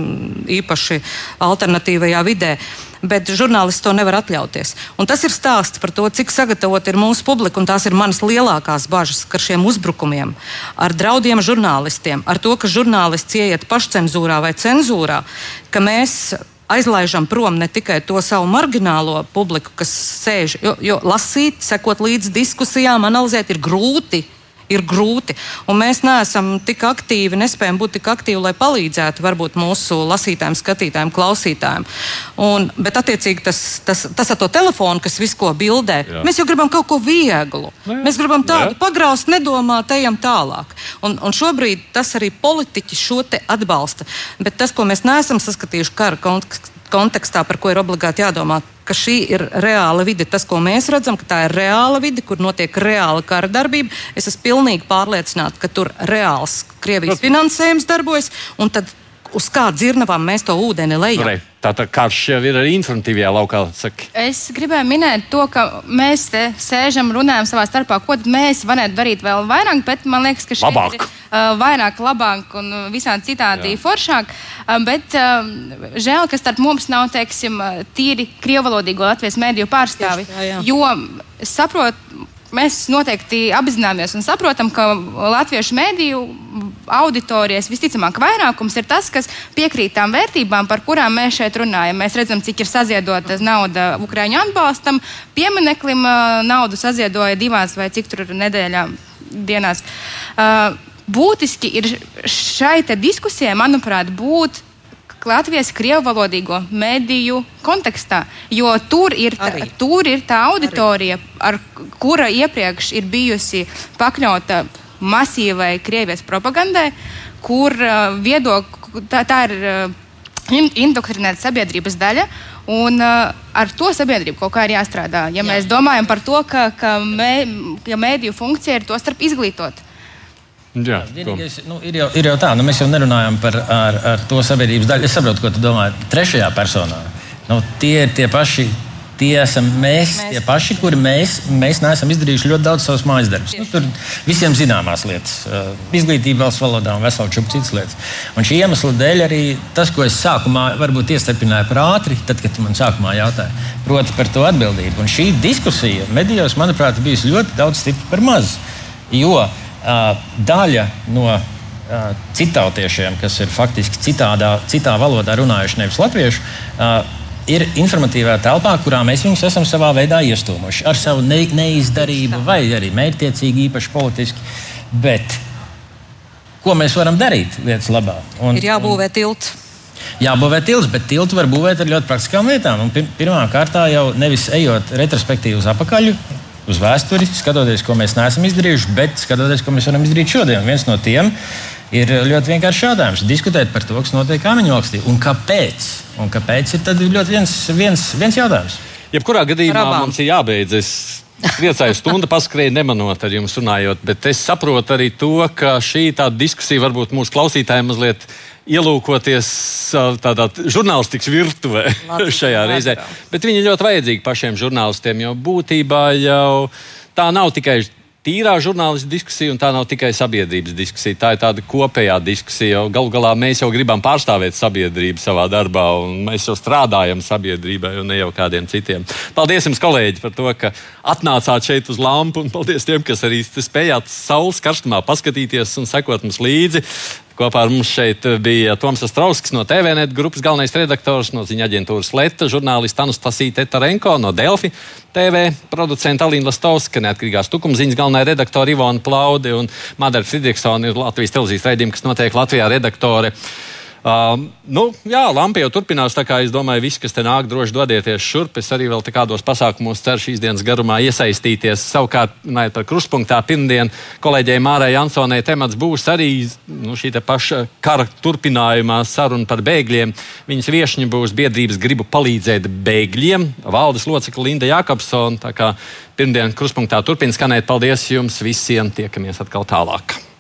Speaker 5: īpaši alternatīvajā vidē. Bet žurnālisti to nevar atļauties. Un tas ir stāsts par to, cik sagatavot ir mūsu publika, tās ir manas lielākās bažas ar šiem uzbrukumiem, ar draudiem žurnālistiem, ar to, ka žurnālists ieiet pašcensūrā vai cenzūrā, ka mēs aizlaižam prom ne tikai to savu marginālo publiku, kas sēž, jo, jo lasīt, sekot līdzi diskusijām, analizēt ir grūti ir grūti. Un mēs neesam tik aktīvi, nespējam būt tik aktīvi, lai palīdzētu varbūt mūsu lasītājiem, skatītājiem, klausītājiem. Un, bet, attiecīgi, tas, tas, tas ar to telefonu, kas visu ko bildē, Jā. mēs jau gribam kaut ko vieglu. Jā. Mēs gribam tādu pagraust, nedomāt, ejam tālāk. Un, un šobrīd tas arī politiķi šo te atbalsta. Bet tas, ko mēs neesam saskatījuši kara kontekstā, par ko ir obligāti jādomā, ka šī ir reāla vide. Tas, ko mēs redzam, ka tā ir reāla vide, kur notiek reāla kara darbība. Es esmu pilnīgi pārliecināta, ka tur reāls Krievijas finansējums darbojas, un tad uz kā dzirnavām mēs to ūdeni lejam. Re,
Speaker 2: tā tā karš jau ir arī informatīvajā laukā. Saka.
Speaker 3: Es gribēju minēt to, ka mēs te sēžam, runājam savā starpā, ko mēs varētu darīt vēl vairāk, bet man liekas, ka šeit labāk. ir uh, vairāk, labāk un visādi citādi Jā. foršāk. Uh, bet uh, žēl, ka starp mums nav, teiksim, tīri krievalodīgo Latvijas mēdīju pārstāvi. Tā, jā. jo es saprotu, mēs noteikti apzināmies un saprotam, ka latviešu mēdīju auditorijas visticamāk vairākums ir tas, kas piekrīt tām vērtībām, par kurām mēs šeit runājam. Mēs redzam, cik ir saziedota nauda Ukrāņu atbalstam, piemineklim naudu saziedoja divās vai cik tur nedēļā dienās. Būtiski ir šai diskusijai, manuprāt, būt Latvijas krievu valodīgo mediju kontekstā. Jo tur ir, tā, Arī. tur ir tā auditorija, Arī. ar kura iepriekš ir bijusi pakļauta masīvai Krievijas propagandai, kur uh, viedokļi tā, tā ir uh, indoktrinēta sabiedrības daļa. Un uh, ar to sabiedrību kaut kā ir jāstrādā. Ja Jā. mēs domājam par to, ka, ka, mē, ka mēdīju funkcija ir to starp izglītot.
Speaker 4: Jā, Vienīgais, nu, ir, jau, ir jau tā, nu, mēs jau nerunājam par ar, ar to sabiedrības daļu. Es saprotu, ko tu domā trešajā personā. Nu, tie ir tie paši tie esam mēs, mēs. tie paši, kuri mēs, mēs neesam izdarījuši ļoti daudz savus mājas darbus. Nu, tur visiem zināmās lietas, uh, izglītība valsts valodā un veselu čupu citas lietas. Un šī iemesla dēļ arī tas, ko es sākumā varbūt iestarpināju par ātri, tad, kad man sākumā jautāja, proti par to atbildību. Un šī diskusija medijos, manuprāt, bijusi ļoti daudz stipra par maz. Jo uh, daļa no uh, citautiešiem, kas ir faktiski citādā, citā valodā runājuši, nevis latviešu, uh, ir informatīvā telpā, kurā mēs viņus esam savā veidā iestūmuši ar savu ne, neizdarību, vai arī mērķiecīgi, īpaši politiski. Bet ko mēs varam darīt lietas labā?
Speaker 5: Un, ir jābūvē tilts.
Speaker 4: Jābūvē tilts, bet tiltu var būvēt ar ļoti praktiskām lietām. Un pirmā kārtā jau nevis ejot retrospektīvi uz apakaļ, uz vēsturi, skatoties, ko mēs neesam izdarījuši, bet skatoties, ko mēs varam izdarīt šodien. Viens no tiem ir ļoti vienkāršs jautājums. Diskutēt par to, kas notiek Āmeņu valstī un kāpēc. Un kāpēc ir ļoti viens, viens, viens jautājums.
Speaker 2: Jebkurā gadījumā Rabām. mums ir jābeidz. Es priecājos, stunda paskrēja nemanot ar jums runājot, bet es saprotu arī to, ka šī diskusija varbūt mūsu klausītājiem mazliet ielūkoties tādā žurnālistikas virtuvē Labi, šajā reizē. Bet viņi ir ļoti vajadzīgi pašiem žurnālistiem, jo būtībā jau tā nav tikai tīrā žurnālistiskā diskusija, un tā nav tikai sabiedrības diskusija. Tā ir tāda kopējā diskusija. Galu galā mēs jau gribam pārstāvēt sabiedrību savā darbā, un mēs jau strādājam sabiedrībai, un ne jau kādiem citiem. Paldies jums, kolēģi, par to, ka atnācāt šeit uz lampu, un paldies tiem, kas arī spējāt saules karstumā paskatīties un sekot mums līdzi. Kopā ar mums šeit bija Toms Strauskis no TVNet grupas galvenais redaktors, no ziņa aģentūras Leta, žurnāliste Anastasija Tetarenko no Delfi TV, producenta Alīna Lastovska, neatkarīgās tukumziņas galvenā redaktore Ivona Plaude un Madara Friedrichsona ir Latvijas televīzijas raidījuma, kas notiek Latvijā redaktore. Uh, nu, jā, lampa jau turpinās. Tā kā es domāju, visi, kas te nāk, droši dodieties šurp. Es arī vēl kādos pasākumos ceru šīs dienas garumā iesaistīties. Savukārt, runājot par kruspunktā, pirmdien kolēģei Mārai Jansonai temats būs arī nu, šī paša kara turpinājumā saruna par bēgļiem. Viņas viesņi būs biedrības gribu palīdzēt bēgļiem. Valdes locekla Linda Jakobsona. Pirmdien kruspunktā turpina skanēt. Paldies jums visiem! Tiekamies atkal tālāk!